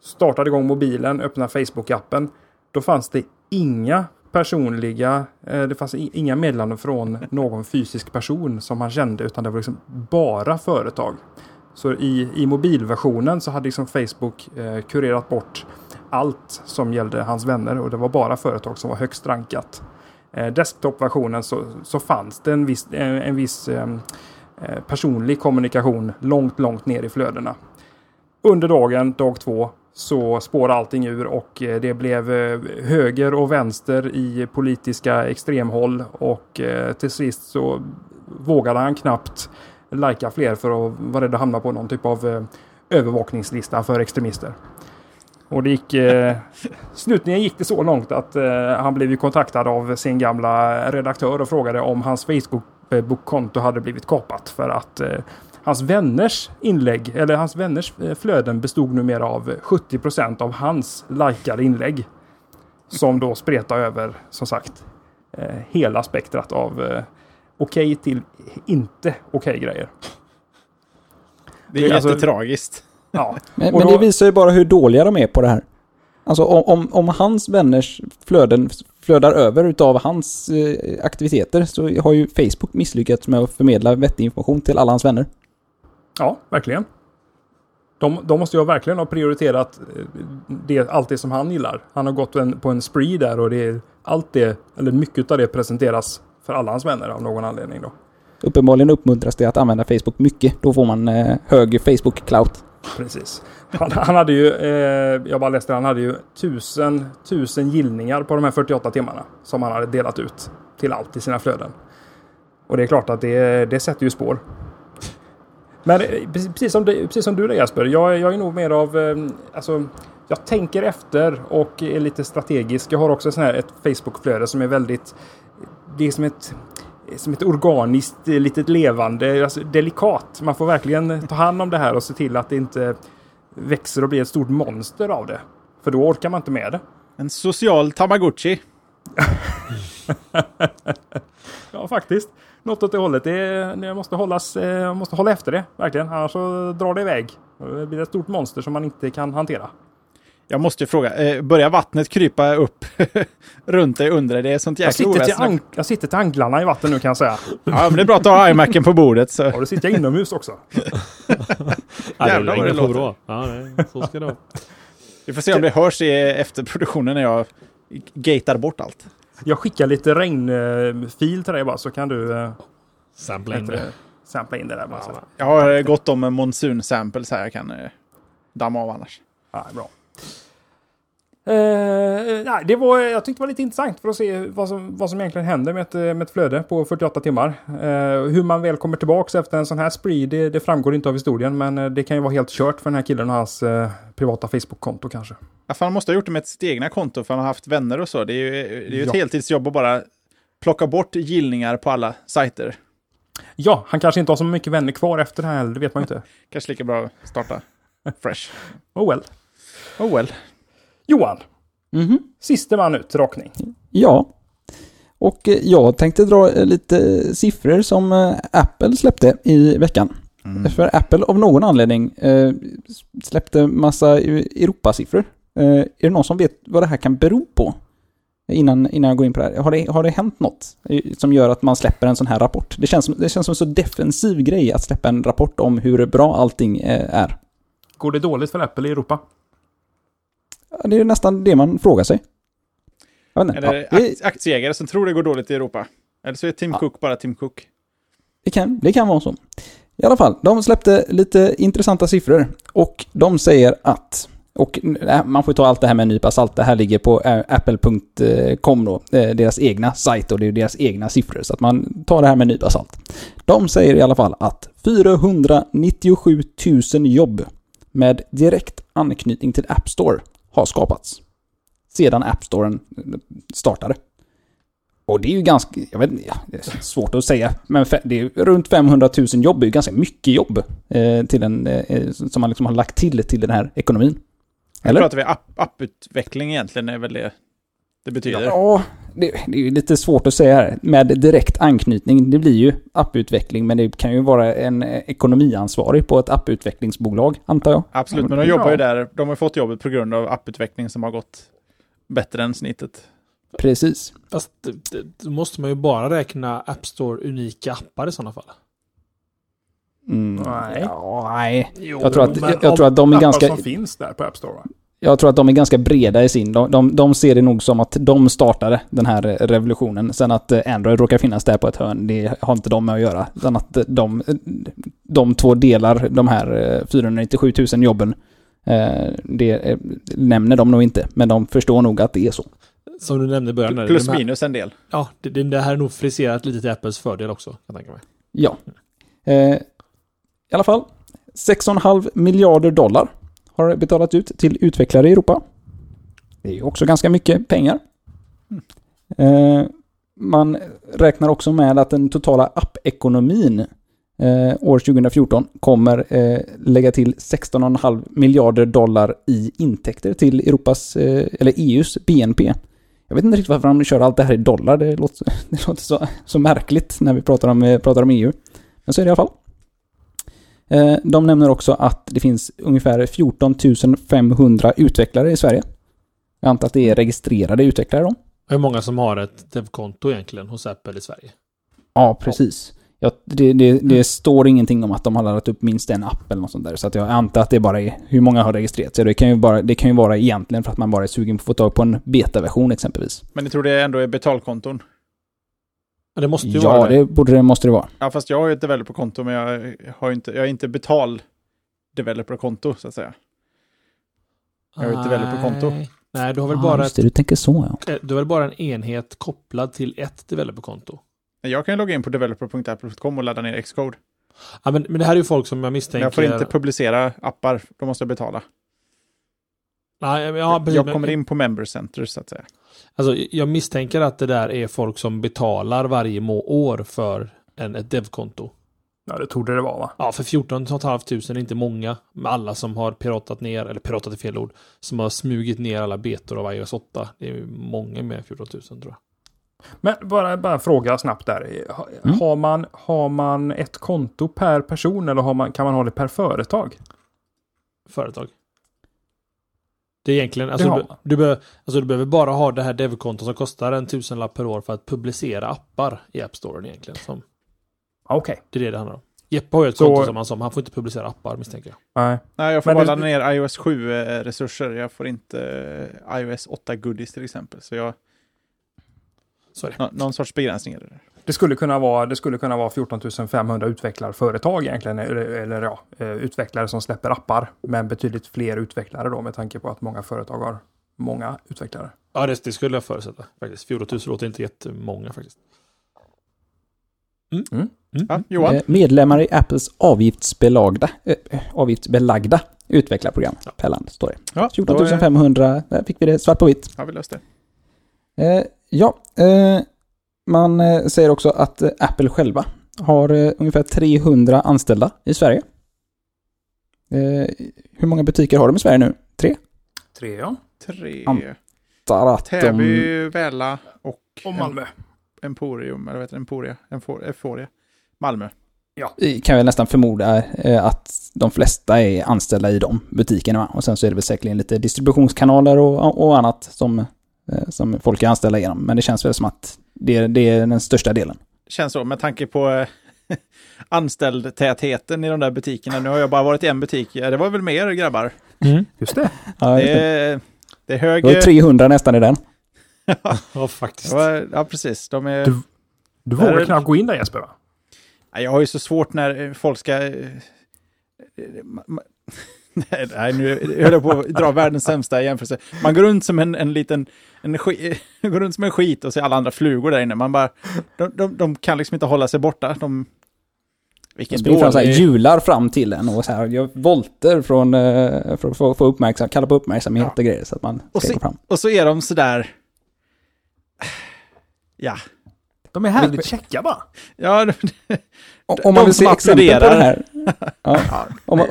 startade igång mobilen, öppnade Facebook-appen. Då fanns det inga personliga, eh, det fanns inga meddelanden från någon fysisk person som han kände, utan det var liksom bara företag. Så i, i mobilversionen så hade liksom Facebook eh, kurerat bort allt som gällde hans vänner och det var bara företag som var högst rankat. Eh, Desktop-versionen så, så fanns det en viss, en, en viss ehm, eh, personlig kommunikation långt, långt ner i flödena. Under dagen, dag två, så spårade allting ur och eh, det blev eh, höger och vänster i politiska extremhåll och till sist så vågade han knappt lajka fler för att vara rädd att hamna på någon typ av eh, övervakningslista för extremister. Och det gick... Eh, slutligen gick det så långt att eh, han blev ju kontaktad av sin gamla redaktör och frågade om hans Facebook-konto hade blivit kapat för att eh, hans vänners inlägg, eller hans vänners eh, flöden bestod numera av 70% av hans likade inlägg. Som då spretar över, som sagt, eh, hela spektrat av okej till inte okej grejer. Det är Alltså- jättetragiskt. Ja, Men, men då- det visar ju bara hur dåliga de är på det här. Alltså om, om, om hans vänners flöden flödar över utav hans eh, aktiviteter så har ju Facebook misslyckats med att förmedla vettig information till alla hans vänner. Ja, verkligen. De, de måste ju verkligen ha prioriterat eh, det, allt det som han gillar. Han har gått en, på en spree där och det är allt det, eller mycket av det presenteras för alla hans vänner av någon anledning då. Uppenbarligen uppmuntras det att använda Facebook mycket. Då får man eh, hög Facebook-clout. Precis. Han, han hade ju, eh, jag bara läste han hade ju tusen, tusen gillningar på de här 48 timmarna som han hade delat ut till allt i sina flöden. Och det är klart att det, det sätter ju spår. Men eh, precis- som, precis som du där Jesper, jag, jag är nog mer av, eh, alltså, jag tänker efter och är lite strategisk. Jag har också sån här ett Facebook-flöde som är väldigt, det är som ett som ett organiskt, eh, litet levande, alltså delikat. Man får verkligen ta hand om det här och se till att det inte växer och blir ett stort monster av det. För då orkar man inte med det. En social tamagotchi. Ja, faktiskt. Något åt det hållet. Det, det måste hållas, eh, måste hålla efter det, verkligen. Annars så drar det iväg. Det blir ett stort monster som man inte kan hantera. Jag måste ju fråga, eh, börjar vattnet krypa upp runt dig under dig? Det är sånt Jag jäkla sitter, till oväsen. jag sitter till anklarna i vatten nu kan jag säga. Ja, men det är bra att har iMacen på bordet. Så. Och då sitter jag inomhus också. Ja, det Jävlar vad det låter. bra. Ja, det, så ska det vara. Vi får se om det hörs i efterproduktionen när jag gatar bort allt. Jag skickar lite regnfil till dig bara så kan du eh, Sampla in det. det, sampla in det där bara. så. Jag har eh, gott om monsun-samples här jag kan eh, damma av annars. Ja, bra. Eh, nej, det var, jag tyckte det var lite intressant för att se vad som, vad som egentligen händer med ett, eh, med ett flöde på 48 timmar. Eh, hur man väl kommer tillbaka efter en sån här spree, det, det framgår inte av historien, men det kan ju vara helt kört för den här killen och hans privata Facebook-konto kanske. Ja, för han måste ha gjort det med sitt egna konto för han har haft vänner och så. Det är ju, det är ju ett Ja. heltidsjobb att bara plocka bort gillningar på alla sajter. Ja, han kanske inte har så mycket vänner kvar efter det här, det vet man ju inte. Kanske lika bra att starta fresh. Oh well. Oh well. Johan, Mhm. siste man ut, rakning. Ja. Och eh, jag tänkte dra eh, lite siffror som eh, Apple släppte i veckan. För Apple av någon anledning eh, släppte massa Europasiffror. Eh, är det någon som vet vad det här kan bero på? Innan, innan jag går in på det här. Har det, har det hänt något som gör att man släpper en sån här rapport? Det känns, som- det känns som en så defensiv grej att släppa en rapport om hur bra allting är. Går det dåligt för Apple i Europa? Det är nästan det man frågar sig. Eller Ja, det, akt- aktieägare som tror det går dåligt i Europa. Eller så är Tim Ja. Cook bara Tim Cook. det, kan, det kan vara så. I alla fall, de släppte lite intressanta siffror. Och de säger att, och äh, man får ta allt det här med en nypa salt, det här ligger på äh, apple.com då, eh, deras egna sajt och det är deras egna siffror. Så att man tar det här med en nypa salt. De säger i alla fall att 497 000 jobb med direkt anknytning till App Store har skapats. Sedan App Storen startade. Och det är ju ganska, jag vet inte, det är svårt att säga, men det är runt 500 000 jobb, det är ju ganska mycket jobb eh, till en, eh, som man liksom har lagt till till den här ekonomin. Nu Eller? pratar vi app, apputveckling egentligen, är väl det det betyder. Ja, det, det är ju lite svårt att säga här. Med direkt anknytning, det blir ju apputveckling, men det kan ju vara en eh, ekonomiansvarig på ett apputvecklingsbolag, antar jag. Absolut, men de jobbar ju där. De har fått jobbet på grund av apputveckling som har gått bättre än snittet. Precis. Fast det- då måste man ju bara räkna App Store unika appar i sådana fall. Mm, Nej. Ja, nej. Jo, Jag tror att, jag, jag tror att de är ganska... som finns där på App Store va? Jag tror att de är ganska breda i sin. De, de, de ser det nog som att de startade den här revolutionen. Sen att eh, Android råkar finnas där på ett hörn, det har inte de med att göra. Utan att eh, de, de två delar de här eh, 497 000 jobben. eh, Det eh, nämner de nog inte, men de förstår nog att det är så. Som du nämnde i början. Plus här- minus en del. Ja, det, det det här är nog friserat lite till Apples fördel också, kan jag tänka mig. Ja. Eh, I alla fall, 6,5 miljarder dollar har betalat ut till utvecklare i Europa. Det är också ganska mycket pengar. Eh, man räknar också med att den totala appekonomin eh, år 2014 kommer eh, lägga till 16,5 miljarder dollar i intäkter till Europas, eh, eller EUs BNP. Jag vet inte riktigt varför de kör allt det här i dollar. Det låter, det låter så, så märkligt när vi pratar om, eh, pratar om EU. Men så är det i alla fall. Eh, De nämner också att det finns ungefär 14 500 utvecklare i Sverige. Jag antar att det är registrerade utvecklare då? Hur många som har ett devkonto egentligen hos Apple i Sverige? Ja, precis. Ja, det, det, det står ingenting om att de har laddat upp minst en app eller något sånt där. Så att jag antar att det bara är hur många har registrerat sig. Det kan ju, bara, det kan ju vara egentligen för att man bara är sugen på att få tag på en betaversion exempelvis. Men ni tror det ändå är betalkonton? Ja, det måste ju Ja, vara det. det borde det, måste det vara. Ja, fast jag har ju ett developerkonto, men jag, har ju inte, jag är inte betal developerkonto, så att säga. Jag har ett developerkonto. Nej. Du har väl Ja, bara just det, du tänker så ja. ett, du har väl bara en enhet kopplad till ett developerkonto. Jag kan ju logga in på developer.apple.com och ladda ner Xcode. Ja, men, men det här är ju folk som jag Men misstänker... jag får inte publicera appar, då måste jag betala. Nej, ja, precis, jag men- kommer in på member center, så att säga. Alltså, jag misstänker att det där är folk som betalar varje må år för en, ett devkonto. Ja, det torde det vara va? Ja, för 14 500 är inte många. Med alla som har piratat ner, eller piratat är fel ord, som har smugit ner alla betor av iOS 8. Det är ju många med 14 000 tror jag. Men bara, bara en fråga snabbt där. Mm. Har, man, har man ett konto per person eller har man, kan man ha det per företag? Företag. Det är egentligen, alltså, du, du, be, alltså du behöver bara ha det här devkontot som kostar en tusenlapp per år för att publicera appar i App Store egentligen. Som, Okej. det är det det handlar om. Jeppe har ju ett Så- konto som han som, han får inte publicera appar misstänker jag. Nej. Nej, jag får Men bara ladda ner iOS 7-resurser. Jag får inte eh, iOS 8-goodies till exempel. Så jag, det. nå, någon sorts begränsning är det där. Det skulle kunna vara, det skulle kunna vara 14 500 utvecklarföretag egentligen. Eller, eller ja, eh, utvecklare som släpper appar. Men betydligt fler utvecklare då med tanke på att många företag har många utvecklare. Ja, det, det skulle jag förutsätta. Faktiskt. 14 000 låter inte jättemånga faktiskt. Mm. Mm. Mm. Ja? Eh, Medlemmar i Apples avgiftsbelagda, eh, avgiftsbelagda utvecklarprogram Ja. per land, står det. Ja, 14 då är- 500, där fick vi det svart på vitt. har vi löst det. Eh, ja, eh, man eh, säger också att eh, Apple själva har eh, ungefär 300 anställda i Sverige. Hur många butiker har de i Sverige nu? Tre? Tre ja. Tre. Am- Tar att de... Täby, Väla och, Och Malmö. Emporium, eller vad heter det? Emporia? Empor- Euphoria. Malmö. Vi kan väl nästan förmoda att de flesta är anställda i de butikerna. Och sen så är det väl säkerligen lite distributionskanaler och, och annat som, som folk är anställda genom. Men det känns väl som att det, det är den största delen. Känns så, med tanke på eh, anställdtätheten i de där butikerna. Nu har jag bara varit i en butik. Det var väl mer grabbar. Just det. Ja, Det just det. är, det är hög... det var 300 nästan i den. Ja, faktiskt. Ja, ja, precis. De är... Du- Du är vågar det- knappt gå in där Jesper va? Nej, Jag har ju så svårt när eh, folk ska... Nej, nej, nu höll jag på att dra världens sämsta jämförelse. Man går runt som en, en liten... En sk- går runt som en skit och ser alla andra flugor där inne. Man bara... De, de, de kan liksom inte hålla sig borta. De... De Vilken springer fram så här, hjular fram till en och så här, gör volter från, eh, för att få, få uppmärksamhet, kalla på uppmärksamhet och grejer så att man Och ska gå fram. Och så är de sådär... Ja. De är härligt käcka bara. Ja, de, Om, De om man vill se exempel på det här. Ja, om man,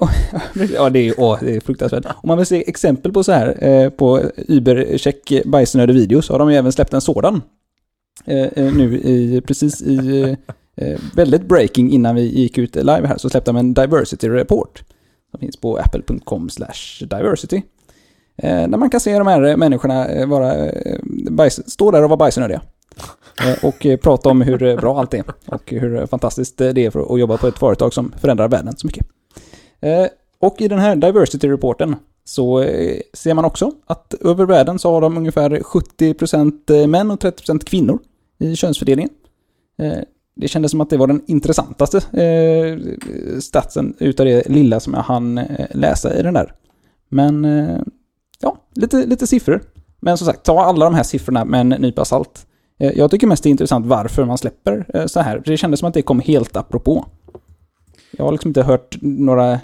ja det, är, åh, det är fruktansvärt. Om man vill se exempel på så här eh, på Uber-check bajsnödig video så har de ju även släppt en sådan. Eh, eh, nu i, precis i eh, väldigt breaking innan vi gick ut live här så släppte de en diversity report. Som finns på apple.com slash diversity. Där man kan se de här människorna vara, bajs, stå där och vara bajsnödiga. Eh, och eh, prata om hur eh, bra allt är. Och hur fantastiskt det är för att jobba på ett företag som förändrar världen så mycket. Och i den här diversity-reporten så ser man också att över världen så har de ungefär 70% män och 30% kvinnor i könsfördelningen. Det kändes som att det var den intressantaste statsen utav det lilla som jag hann läsa i den där. Men ja, lite, lite siffror. Men som sagt, ta alla de här siffrorna med en nypa salt. Eh, jag tycker mest det är intressant varför man släpper eh, så här. Det kändes som att det kom helt apropå. Jag har liksom inte hört några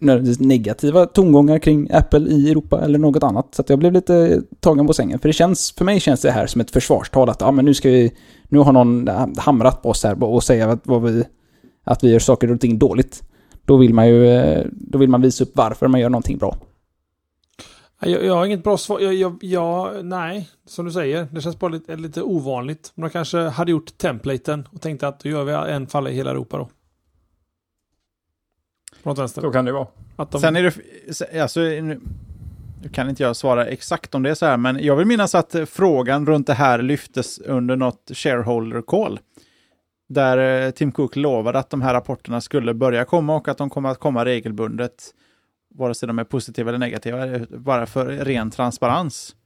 nödvändigtvis negativa tongångar kring Apple i Europa eller något annat. Så att jag blev lite tagen på sängen. För det känns, för mig känns det här som ett försvarstal att ja, men nu ska vi, nu har någon hamrat på oss här och säger att, vad vi, att vi gör saker och ting dåligt. Då vill man ju, eh, då vill man visa upp varför man gör någonting bra. Jag, jag har inget bra svar. Jag, jag, jag, nej, som du säger. Det känns bara lite, lite ovanligt. Men de kanske hade gjort templaten och tänkte att då gör vi en fall i hela Europa då. På något vänster. Så kan det vara. De, Sen är det, alltså, nu nu kan inte jag svara exakt om det är så här, men jag vill minnas att frågan runt det här lyftes under något shareholder call. Där eh, Tim Cook lovade att de här rapporterna skulle börja komma och att de kommer att komma regelbundet. Vare sig de är positiva eller negativa, bara för ren transparens.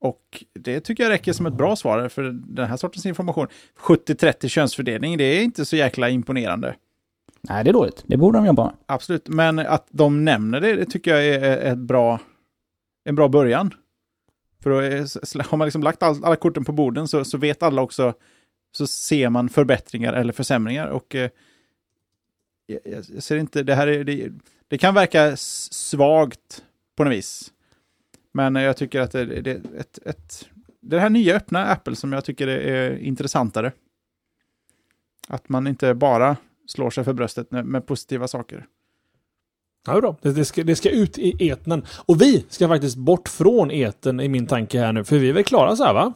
Och det tycker jag räcker som ett bra svar för den här sortens information. 70-30 könsfördelning, det är inte så jäkla imponerande. Nej, det är dåligt. Det borde de jobba med. Absolut, men att de nämner det, det tycker jag är ett bra, en bra början. För då är, har man liksom lagt all, alla korten på borden så, så vet alla också, så ser man förbättringar eller försämringar. Och eh, jag, jag ser inte, det här är, det, det kan verka svagt på något vis. Men jag tycker att det, det är ett, ett, det här nya öppna Apple som jag tycker är intressantare. Att man inte bara slår sig för bröstet med, positiva saker. Ja, bra. Det, det, ska, det ska ut i etern. Och vi ska faktiskt bort från etern i min tanke här nu. För vi är väl klara så här va?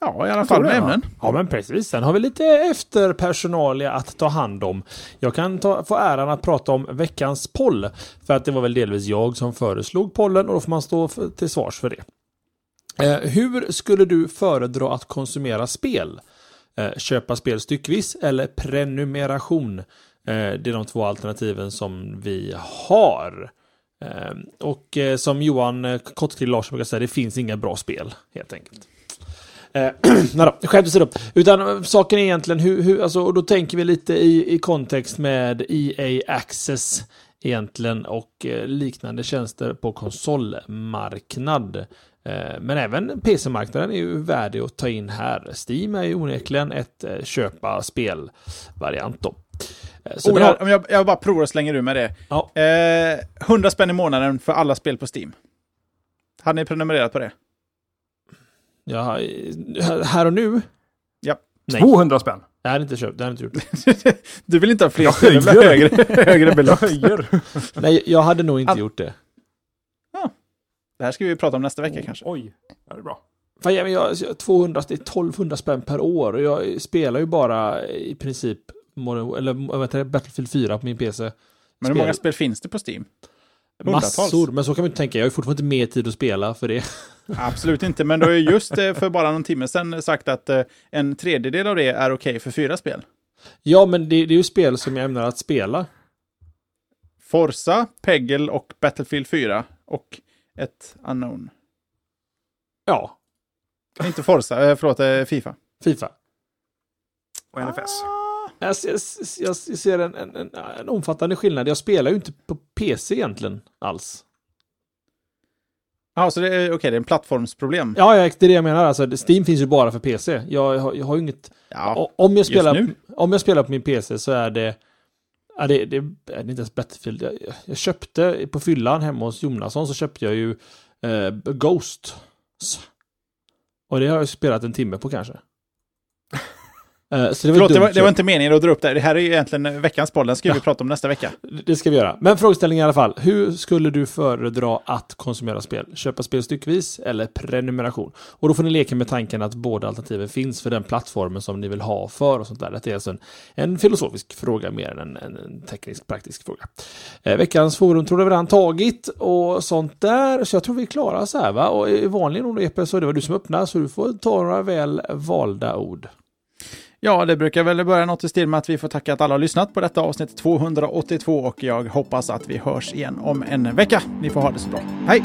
Ja, i alla fall med det, ämnen. Ja, men precis. Sen har vi lite efterpersonalia att ta hand om. Jag kan ta, få äran att prata om veckans poll. För att det var väl delvis jag som föreslog pollen och då får man stå för, till svars för det. Eh, hur skulle du föredra att konsumera spel? Eh, köpa spel styckvis eller prenumeration? Eh, det är de två alternativen som vi har. Eh, och eh, som Johan eh, Kottkrill Larsson brukar säga, det finns inga bra spel helt enkelt. Eh, nej då, skämt åsido. Utan eh, saken är egentligen hur, hur alltså, och då tänker vi lite i, i kontext med EA Access egentligen och eh, liknande tjänster på konsolmarknad. Eh, men även PC-marknaden är ju värdig att ta in här. Steam är ju onekligen ett eh, köpa spel-variant då. Så Oh, har- jag, jag, jag bara provar och slänger ur med det. Ja. Eh, 100 spänn i månaden för alla spel på Steam. Hade ni prenumererat på det? Ja, här och nu? Ja. Nej, 200 spänn. det hade inte köpt. Det hade inte gjort. du vill inte ha fler Jag spel höjer. högre, högre belopp. höjer. Nej, jag hade nog inte All- gjort det. Det här ska vi prata om nästa vecka kanske. Oj, ja, det är bra. Fan, jag, jag, 200, det är 1200 spänn per år och jag spelar ju bara i princip Modern, eller vad heter det, Battlefield 4 på min PC. Men hur spel. många spel finns det på Steam? Hundratals. Massor, men så kan man inte tänka. Jag har ju fortfarande inte mer tid att spela för det. Absolut inte, men du har ju just eh, för bara någon timme sedan sagt att eh, en tredjedel av det är okej för fyra spel. Ja, men det, det är ju spel som jag ämnar att spela. Forza, Peggle och Battlefield 4 och ett Unknown. Ja. Inte Forza, eh, förlåt, Fifa. Fifa. Och NFS. Jag, ser- jag, jag ser en, en, en, omfattande skillnad. Jag spelar ju inte på PC egentligen alls. Ja, så det är okej, det är en plattformsproblem. Ja, ja, det är det jag menar. Alltså, Steam finns ju bara för PC. Jag, har- jag har inget... Ja, Om jag, spelar, om jag spelar på min PC så är det... Ja, det, det, det är inte ens Battlefield. Jag, jag köpte på fyllan hemma hos Jonasson så köpte jag ju eh, Ghost. Och det har jag spelat en timme på kanske. Eh, så det var, Förlåt, det var, det var inte meningen att dra upp det. Det här är ju egentligen veckans boll. Den ska vi Ja. prata om nästa vecka. Det ska vi göra. Men frågeställningen i alla fall. Hur skulle du föredra att konsumera spel? Köpa spel styckvis eller prenumeration? Och då får ni leka med tanken att båda alternativen finns för den plattformen som ni vill ha för och sånt där. Det är alltså en, en filosofisk fråga mer än en, en, teknisk praktisk fråga. Eh, veckans forum tror jag vi redan tagit och sånt där. Så jag tror vi är klara så här va. Och i vanlig ordning så är det var du som öppnar så du får ta några väl valda ord. Ja, det brukar väl börja något i stil med att vi får tacka att alla har lyssnat på detta avsnitt 282 och jag hoppas att vi hörs igen om en vecka. Ni får ha det så bra. Hej!